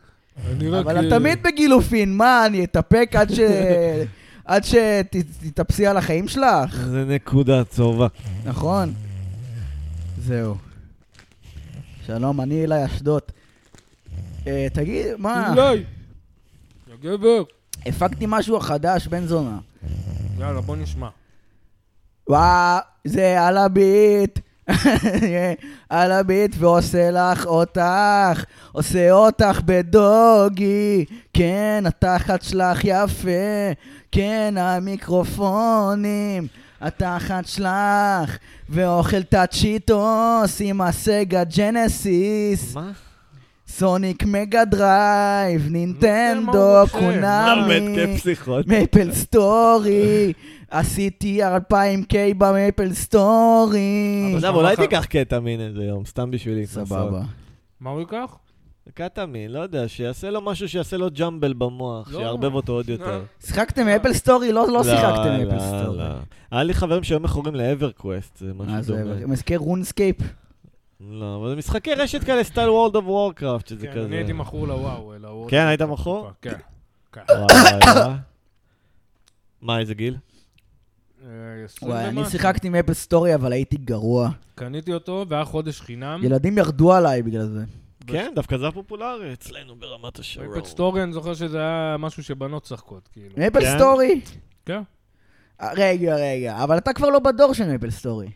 אני רק... אבל את תמיד בגילופין, מה, אני אתאפק עד ש... (laughs) עד שתתאפסי על החיים שלך? זה נקודה טובה. נכון. זהו. שלום, אני אילי אשדוד. אה, תגיד, מה? אולי. יא גבר. הפקתי משהו חדש, בן זונה. יאללה, בוא נשמע. וואו, זה על הביט. (laughs) על הביט ועושה לך אותך, עושה אותך בדוגי, כן, התחת שלך יפה, כן, המיקרופונים, התחת שלך, ואוכל את הצ'יטוס עם הסגה ג'נסיס, מה? סוניק מגה דרייב, נינטנדו? קונאמי. מייפל סטורי, עשיתי 2000K במייפל סטורי. עכשיו, אולי תיקח קטמין איזה יום, סתם בשביל להתנסות. סבבה. מה הוא ייקח? קטמין, לא יודע, שיעשה לו משהו שיעשה לו jumble במוח, לא. שיערבב אותו עוד יותר. (laughs) שיחקת מייפל סטורי? לא לא שיחקתם אפל לא, סטורי. לא. היה לי חברים שהיו מכורים לאברקווסט, זה מה משהו זה, דומה. מזכיר רונסקייפ? לא, אבל זה משחקי רשת כאלה, סטייל וורלד אוף וורקראפט, שזה כן, כזה. אני הייתי מכור לוואו. לוואו. כן, היית מכור? כן. כן. מה, איזה גיל? אה, וואי, אני. שיחקתי עם אפל סטורי, אבל הייתי גרוע. קניתי אותו, והיה חודש חינם. ילדים ירדו עליי בגלל זה. כן, דווקא זה הפופולרי אצלנו ברמת השרון. מייפל סטורי, אני זוכר שזה היה משהו שבנות משחקות, כאילו. אפל כן? סטורי? כן. אה, רגע, רגע, אבל אתה כבר לא בדור של מייפל סטורי.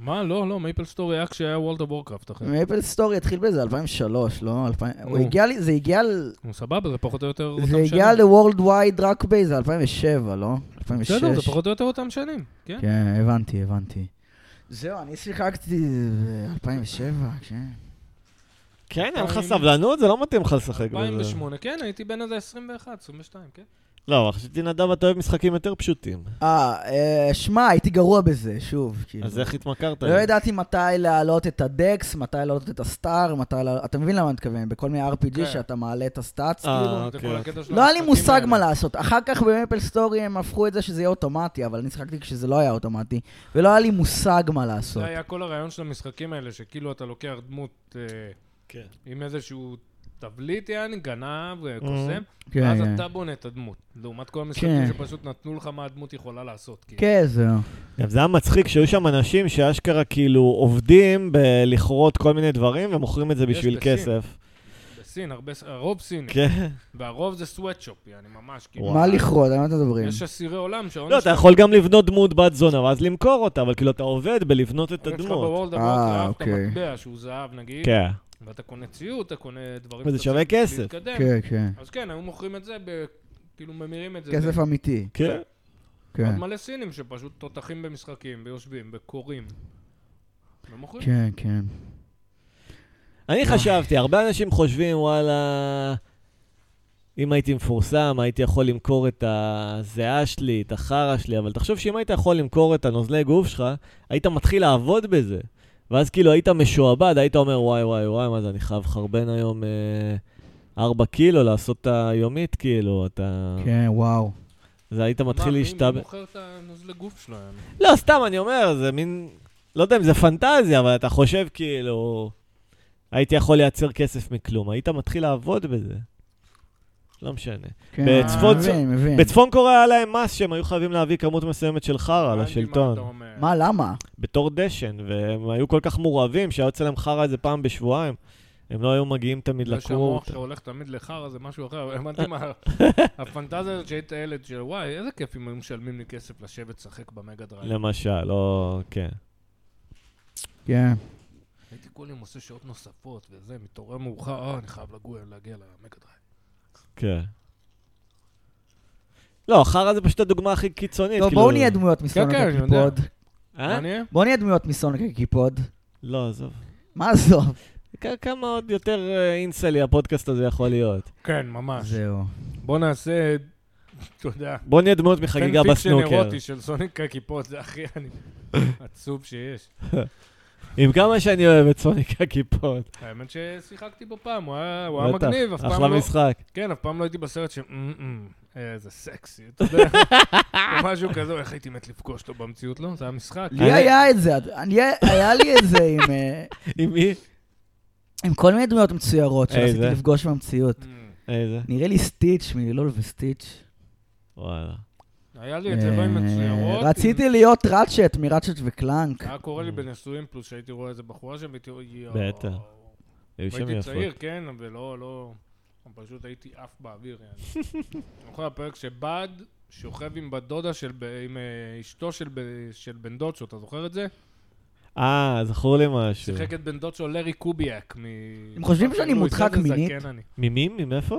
מה? לא, לא, מייפל סטורי היה כשהיה וורלד אוף וורקראפט, אחי. אפל סטורי התחיל באיזה 2003, לא? 2000 הוא. הגיע לי, זה הגיע, ל- נו, סבבה, זה פחות או יותר אותם זה שנים. הגיע ל- World Wide רק באיזה 2007, לא? 2006. בסדר, זה פחות או יותר אותם שנים, כן? כן, הבנתי, הבנתי. זהו, אני שיחקתי ב-2007, כן. כן, אין לך סבלנות? זה לא מתאים לך לשחק בזה. 2008, כן, הייתי בן איזה 21, 22, כן. לא, אבל חשבתי, נדב, אתה אוהב משחקים יותר פשוטים. אה, אה, שמע, הייתי גרוע בזה, שוב. כאילו. אז איך התמכרת? לא ידעתי מתי להעלות את ה dex, מתי להעלות את ה str, מתי להעלות... אתה מבין למה אני מתכוון? בכל מיני RPG כן. שאתה מעלה את ה stats, אה, כאילו. אוקיי, אוקיי. לא היה לי מושג. מה לעשות. אחר כך במייפל סטורי הם הפכו את זה שזה יהיה אוטומטי, אבל אני שיחקתי כשזה לא היה אוטומטי, ולא היה לי מושג מה לעשות. זה היה כל הרעיון של המשחקים האלה, שכאילו אתה לוקח דמות אה, כן. עם איזשהו תבליט, יעני, גנב, אה, קוסם, כן, ואז כן. אתה בונה את הדמות. לעומת כל המשחקים כן. שפשוט נתנו לך מה הדמות יכולה לעשות. כאילו. כן, זהו. גם זה היה מצחיק שהיו שם אנשים שאשכרה כאילו עובדים בלכרות כל מיני דברים ומוכרים את זה בשביל בסין. כסף. בסין, הרבה, הרוב סיני. כן. והרוב זה סוואטשופ, יעני, ממש. כאילו. מה לכרות? על מה אתם מדברים? יש אסירי עולם שהעונש... לא, אתה יכול גם לבנות דמות בת זונה ואז למכור אותה, אבל כאילו אתה עובד בלבנות את יש לך הדמות. בוולד אוקיי. המטבע שהוא זהב נגיד, כן. ואתה קונה ציוד, אתה קונה דברים... וזה שווה כסף. להתקדם. כן, כן. אז כן, היו מוכרים את זה, ב... כאילו ממירים את זה. כסף אמיתי. כן. כן. עוד מלא סינים שפשוט תותחים במשחקים, ויושבים, וקוראים. ומוכרים. כן, כן. אני חשבתי, הרבה אנשים חושבים, וואלה, אם הייתי מפורסם, הייתי יכול למכור את הזיעה שלי, את החרא שלי, אבל תחשוב שאם היית יכול למכור את הנוזלי גוף שלך, היית מתחיל לעבוד בזה. ואז כאילו היית משועבד, היית אומר, וואי, וואי, וואי, מה זה, אני חייב לחרבן היום אה, ארבע קילו, לעשות את היומית, כאילו, אתה... כן, וואו. זה היית מתחיל מה, מי- להשתבח. מי מוכר את הנוזלי גוף שלהם? לא, סתם, אני אומר, זה מין... לא יודע אם זה פנטזיה, אבל אתה חושב כאילו... הייתי יכול לייצר כסף מכלום. היית מתחיל לעבוד בזה. לא משנה. כן, בצפון- מבין, מבין. בצפון קוריאה היה להם מס שהם היו חייבים להביא כמות מסוימת של חרא לשלטון. מה, למה? בתור דשן, והם היו כל כך מורעבים שהיה יוצא להם חרא איזה פעם בשבועיים. הם לא היו מגיעים תמיד זה לקור. שהמוח שלך הולך תמיד לחרא זה משהו אחר, הבנתי מה... (laughs) הפנטזיה הזאת שהיית ילד של וואי, איזה כיף אם היו משלמים לי כסף לשבת לשחק ב Mega Drive. למשל, לא... כן. כן. הייתי כל יום עושה שעות נוספות וזה, מתעורר מאוחר, אה, אני חייב לגור, להגיע ל Mega Drive. כן. לא, חרא זה פשוט הדוגמה הכי קיצונית. טוב, כאילו- בואו נהיה דמויות מ Sonic כן, יודע. הקיפוד. אה? בואו נהיה דמויות מ Sonic הקיפוד. לא, עזוב. מה עזוב? כ- כמה עוד יותר אה, incel-y הפודקאסט הזה יכול להיות. כן, ממש. זהו. בוא נעשה, אתה יודע, בוא נהיה דמות מחגיגה fan fiction בסנוקר. אירוטי של Sonic הקיפוד, זה הכי אני- עצוב שיש. (laughs) עם כמה שאני אוהב את Sonic הקיפוד. האמת ששיחקתי בו פעם, הוא היה הוא היה בטח, מגניב, אף פעם אחלה לא... משחק. כן, אף פעם לא הייתי בסרט ש... "אמ, אמ, איזה סקסי, אתה יודע, (laughs) משהו כזה, איך הייתי מת לפגוש אותו במציאות, לא? זה היה משחק. לי היה את זה, אני- היה לי את זה עם, אה, (laughs) עם מי? עם כל מיני דמויות מצוירות שרציתי איזה? לפגוש במציאות. אמ, איזה? נראה לי סטיץ' מלילול וסטיץ'. וואלה. היה לי את צבעים אה, מצוירות. רציתי להיות ראצ'ט מראצ'ט וקלאנק. היה קורה לי בנישואים פלוס שהייתי רואה איזה בחורה שם, והייתי רואה, יואו. בטח. הייתי. צעיר, כן, ולא, לא... פשוט הייתי עף באוויר, יעני. אני זוכר הפרק ש Bud שוכב עם בת דודה של... עם אה, אשתו של בן דוד שלו, אתה זוכר את זה? אה, זכור לי משהו. שיחק את בן דוד שלו, לארי קוביאק. מ- הם חושבים שאני מודחק מינית? אני. ממי? ממאיפה?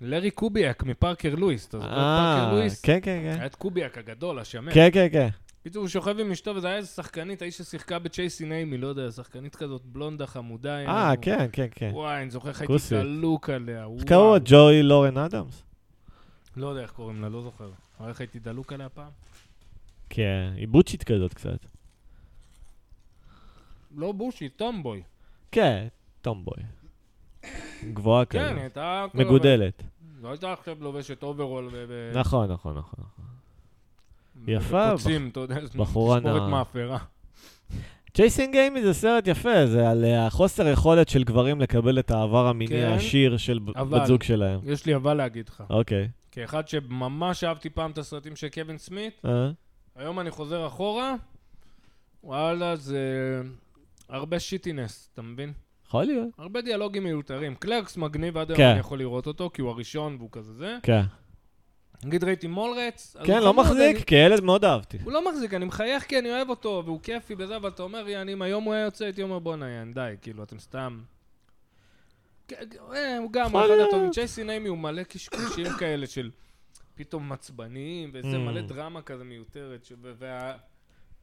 לארי קוביאק מפארקר לואיס, אתה זוכר את פארקר אה, לואיס? כן, כן, כן. היה את קוביאק הגדול, השמן. כן, כן, כן. בקיצור, הוא שוכב עם אשתו, וזה היה איזה שחקנית, האיש ששיחקה ב Chasing Amy, לא יודע, שחקנית כזאת בלונדה חמודה. אה. כן, כן, כן. וואי, אני זוכר איך הייתי. דלוק עליה. קראו לה? ג'וי לורן אדמס? לא יודע איך קוראים לה, לא זוכר. אבל איך הייתי דלוק עליה פעם? כן, היא בוצ'ית כזאת קצת. לא butchy, tomboy. כן, tomboy. גבוהה כן, כזאת. היא הייתה... מגודלת. לא הייתה עכשיו לובשת אוברול ו... נכון, נכון, נכון. נכון. יפה, וקוצים, אתה יודע, בחורה תספורת נאה. מאפרה. Chasing Amy זה סרט יפה, זה על אה, החוסר יכולת של גברים לקבל את העבר המיני כן, העשיר של בת זוג שלהם. יש לי אבל להגיד לך. אוקיי. כאחד שממש אהבתי פעם את הסרטים של קווין סמית, אה? היום אני חוזר אחורה, וואלה, זה הרבה שיטינס, אתה מבין? יכול להיות. הרבה דיאלוגים מיותרים. קלרקס מגניב, עד היום כן. אני יכול לראות אותו, כי הוא הראשון והוא כזה זה. כן. נגיד ראיתי מולרץ, כן, לא מחזיק, אני- כילד מאוד אהבתי. הוא לא מחזיק, אני מחייך כי אני אוהב אותו, והוא כיפי בזה, אבל אתה אומר, יעני, אם היום הוא היה יוצא, הייתי אומר, בואנה, יעני, די, כאילו, אתם סתם... כן, אה, הוא גם, הוא אחד. הטובים. צ'ייסי ניימי הוא מלא קשקושים כאלה של פתאום מעצבניים, וזה Mm. מלא דרמה כזה מיותרת, וה...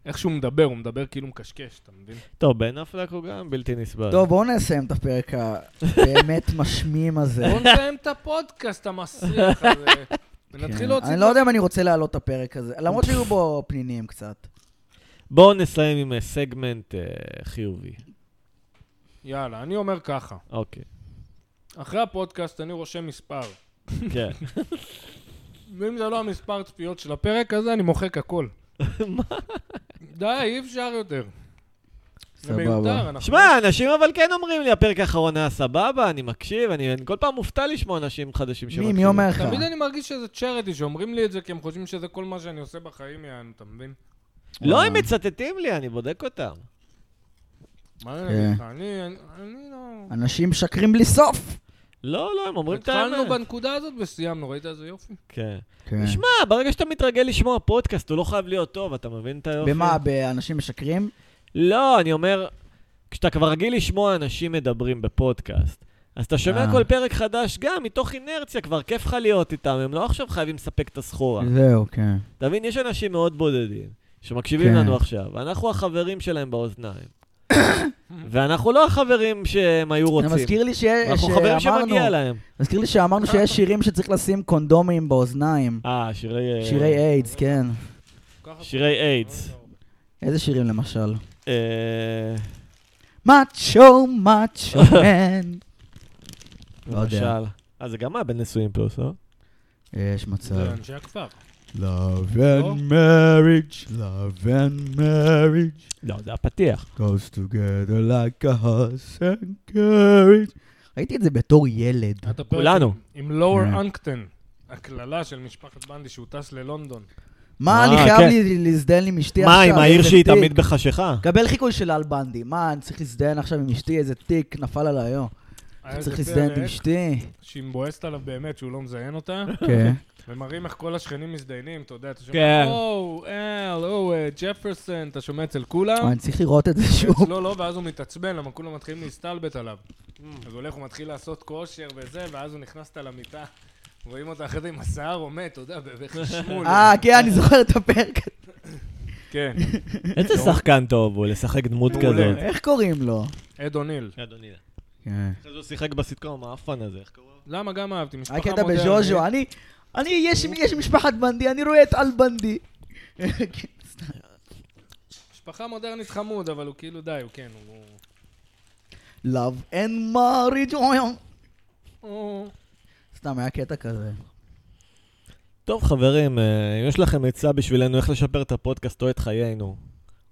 איך שהוא מדבר, הוא מדבר כאילו מקשקש, אתה מבין? טוב, בן אפלק הוא גם בלתי נסבל. טוב, בואו נסיים את הפרק הבאמת (laughs) משמים הזה. בואו נסיים את הפודקאסט המסריח הזה, ונתחיל כן. להוציא... אני לא יודע אם אני רוצה להעלות את הפרק הזה, למרות שהיו בו פנינים קצת. בואו נסיים עם אה, סגמנט אה, חיובי. יאללה, אני אומר ככה, אוקיי. אחרי הפודקאסט אני רושם מספר. כן. (laughs) ואם זה לא המספר צפיות של הפרק הזה, אני מוחק הכל. (laughs) די, אי אפשר יותר. זה סבבה. מיותר, אנחנו... שמע, אנשים אבל כן אומרים לי, הפרק האחרון היה סבבה, אני מקשיב, אני אני כל פעם מופתע לשמוע אנשים חדשים מי, שמקשיבים. מי אומר לך? תמיד אני מרגיש שזה צ'רטי, שאומרים לי את זה כי הם חושבים שזה כל מה שאני עושה בחיים, יענו, אתה מבין? לא, הם מצטטים לי, אני בודק אותם. מה אני כן. אגיד לך? אני אני- אני לא... אנשים משקרים בלי סוף. לא, לא, הם אומרים את האמת. התחלנו בנקודה הזאת וסיימנו, ראית איזה יופי? כן. כן. שמע, ברגע שאתה מתרגל לשמוע פודקאסט, הוא לא חייב להיות טוב, אתה מבין את היופי? במה, באנשים משקרים? לא, אני אומר, כשאתה כבר רגיל לשמוע אנשים מדברים בפודקאסט, אז אתה שומע אה. כל פרק חדש גם מתוך אינרציה, כבר כיף לך להיות איתם, הם לא עכשיו חייבים לספק את הסחורה. זהו, כן. אתה מבין, יש אנשים מאוד בודדים שמקשיבים כן. לנו עכשיו, ואנחנו החברים שלהם באוזניים. ואנחנו לא החברים שהם היו זה רוצים. מזכיר לי ש- אנחנו חברים שאמרנו, שמגיע להם. מזכיר לי שאמרנו שיש שירים שצריך לשים קונדומים באוזניים. אה, שירי... אה, שירי איידס, כן. שירי איידס. איזה שירים למשל? אה, מאצ'ו, מאצ'ו (laughs) מן. לא יודע. למשל. אה, זה גם היה בין נשואים פלוס, לא? יש מצב. זה אנשי הכפר. Love לא? and marriage, love and marriage לא, זה הפתיח. goes together like a horse and carriage. ראיתי את זה בתור ילד. כולנו. עם- לואור. אנקטן, הקללה של משפחת בנדי שהוא טס ללונדון. מה, אני חייב כן. לי להזדיין עם אשתי עכשיו? מה, עם העיר שהיא. תמיד בחשיכה? קבל חיקוי של אל בנדי. מה, אני צריך להזדיין עכשיו עם אשתי? איזה תיק נפל עליי, יו. היה צריך להזדיין עם אשתי. שהיא מבואסת עליו באמת שהוא לא מזיין אותה, כן. (laughs) ומראים איך כל השכנים מזדיינים, אתה יודע, אתה כן. שומע, או, אל, או, ג'פרסון, אתה שומע אצל כולם, אני צריך לראות את זה (laughs) שוב. אצלו לא, ואז הוא מתעצבן, למה כולם מתחילים להסתלבט עליו. אז הוא הולך, הוא מתחיל לעשות כושר וזה, ואז הוא נכנס למיטה. רואים אותה אחרי זה עם השיער עומד, אתה יודע, בחשמול. אה, כן, אני זוכר את הפרק. כן, איזה שחקן טוב הוא לשחק דמות. כזאת. איך קוראים לו? אד אוניל. אדוני. כן. אחרי זה הוא שיחק בסיטקום האפן הזה, איך קראו? למה גם אהבתי, משפחה מודרנית. בז'וז'ו, אני, אני, יש יש משפחת בנדי, אני רואה את אל בנדי. משפחה מודרנית חמוד, אבל הוא כאילו די, הוא כן, הוא... Love and marriage. סתם, היה קטע כזה. טוב, חברים, אה, אם יש לכם עצה בשבילנו איך לשפר את הפודקאסט או את חיינו,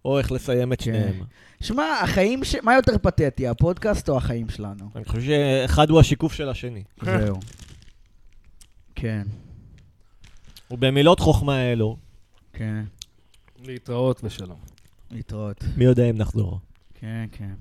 או איך לסיים את כן. שניהם. שמע, החיים ש... מה יותר פתטי, הפודקאסט או החיים שלנו? אני חושב שאחד הוא השיקוף של השני. (laughs) זהו. כן, ובמילות חוכמה אלו, כן. להתראות ושלום. להתראות. מי יודע אם נחזור. כן, כן.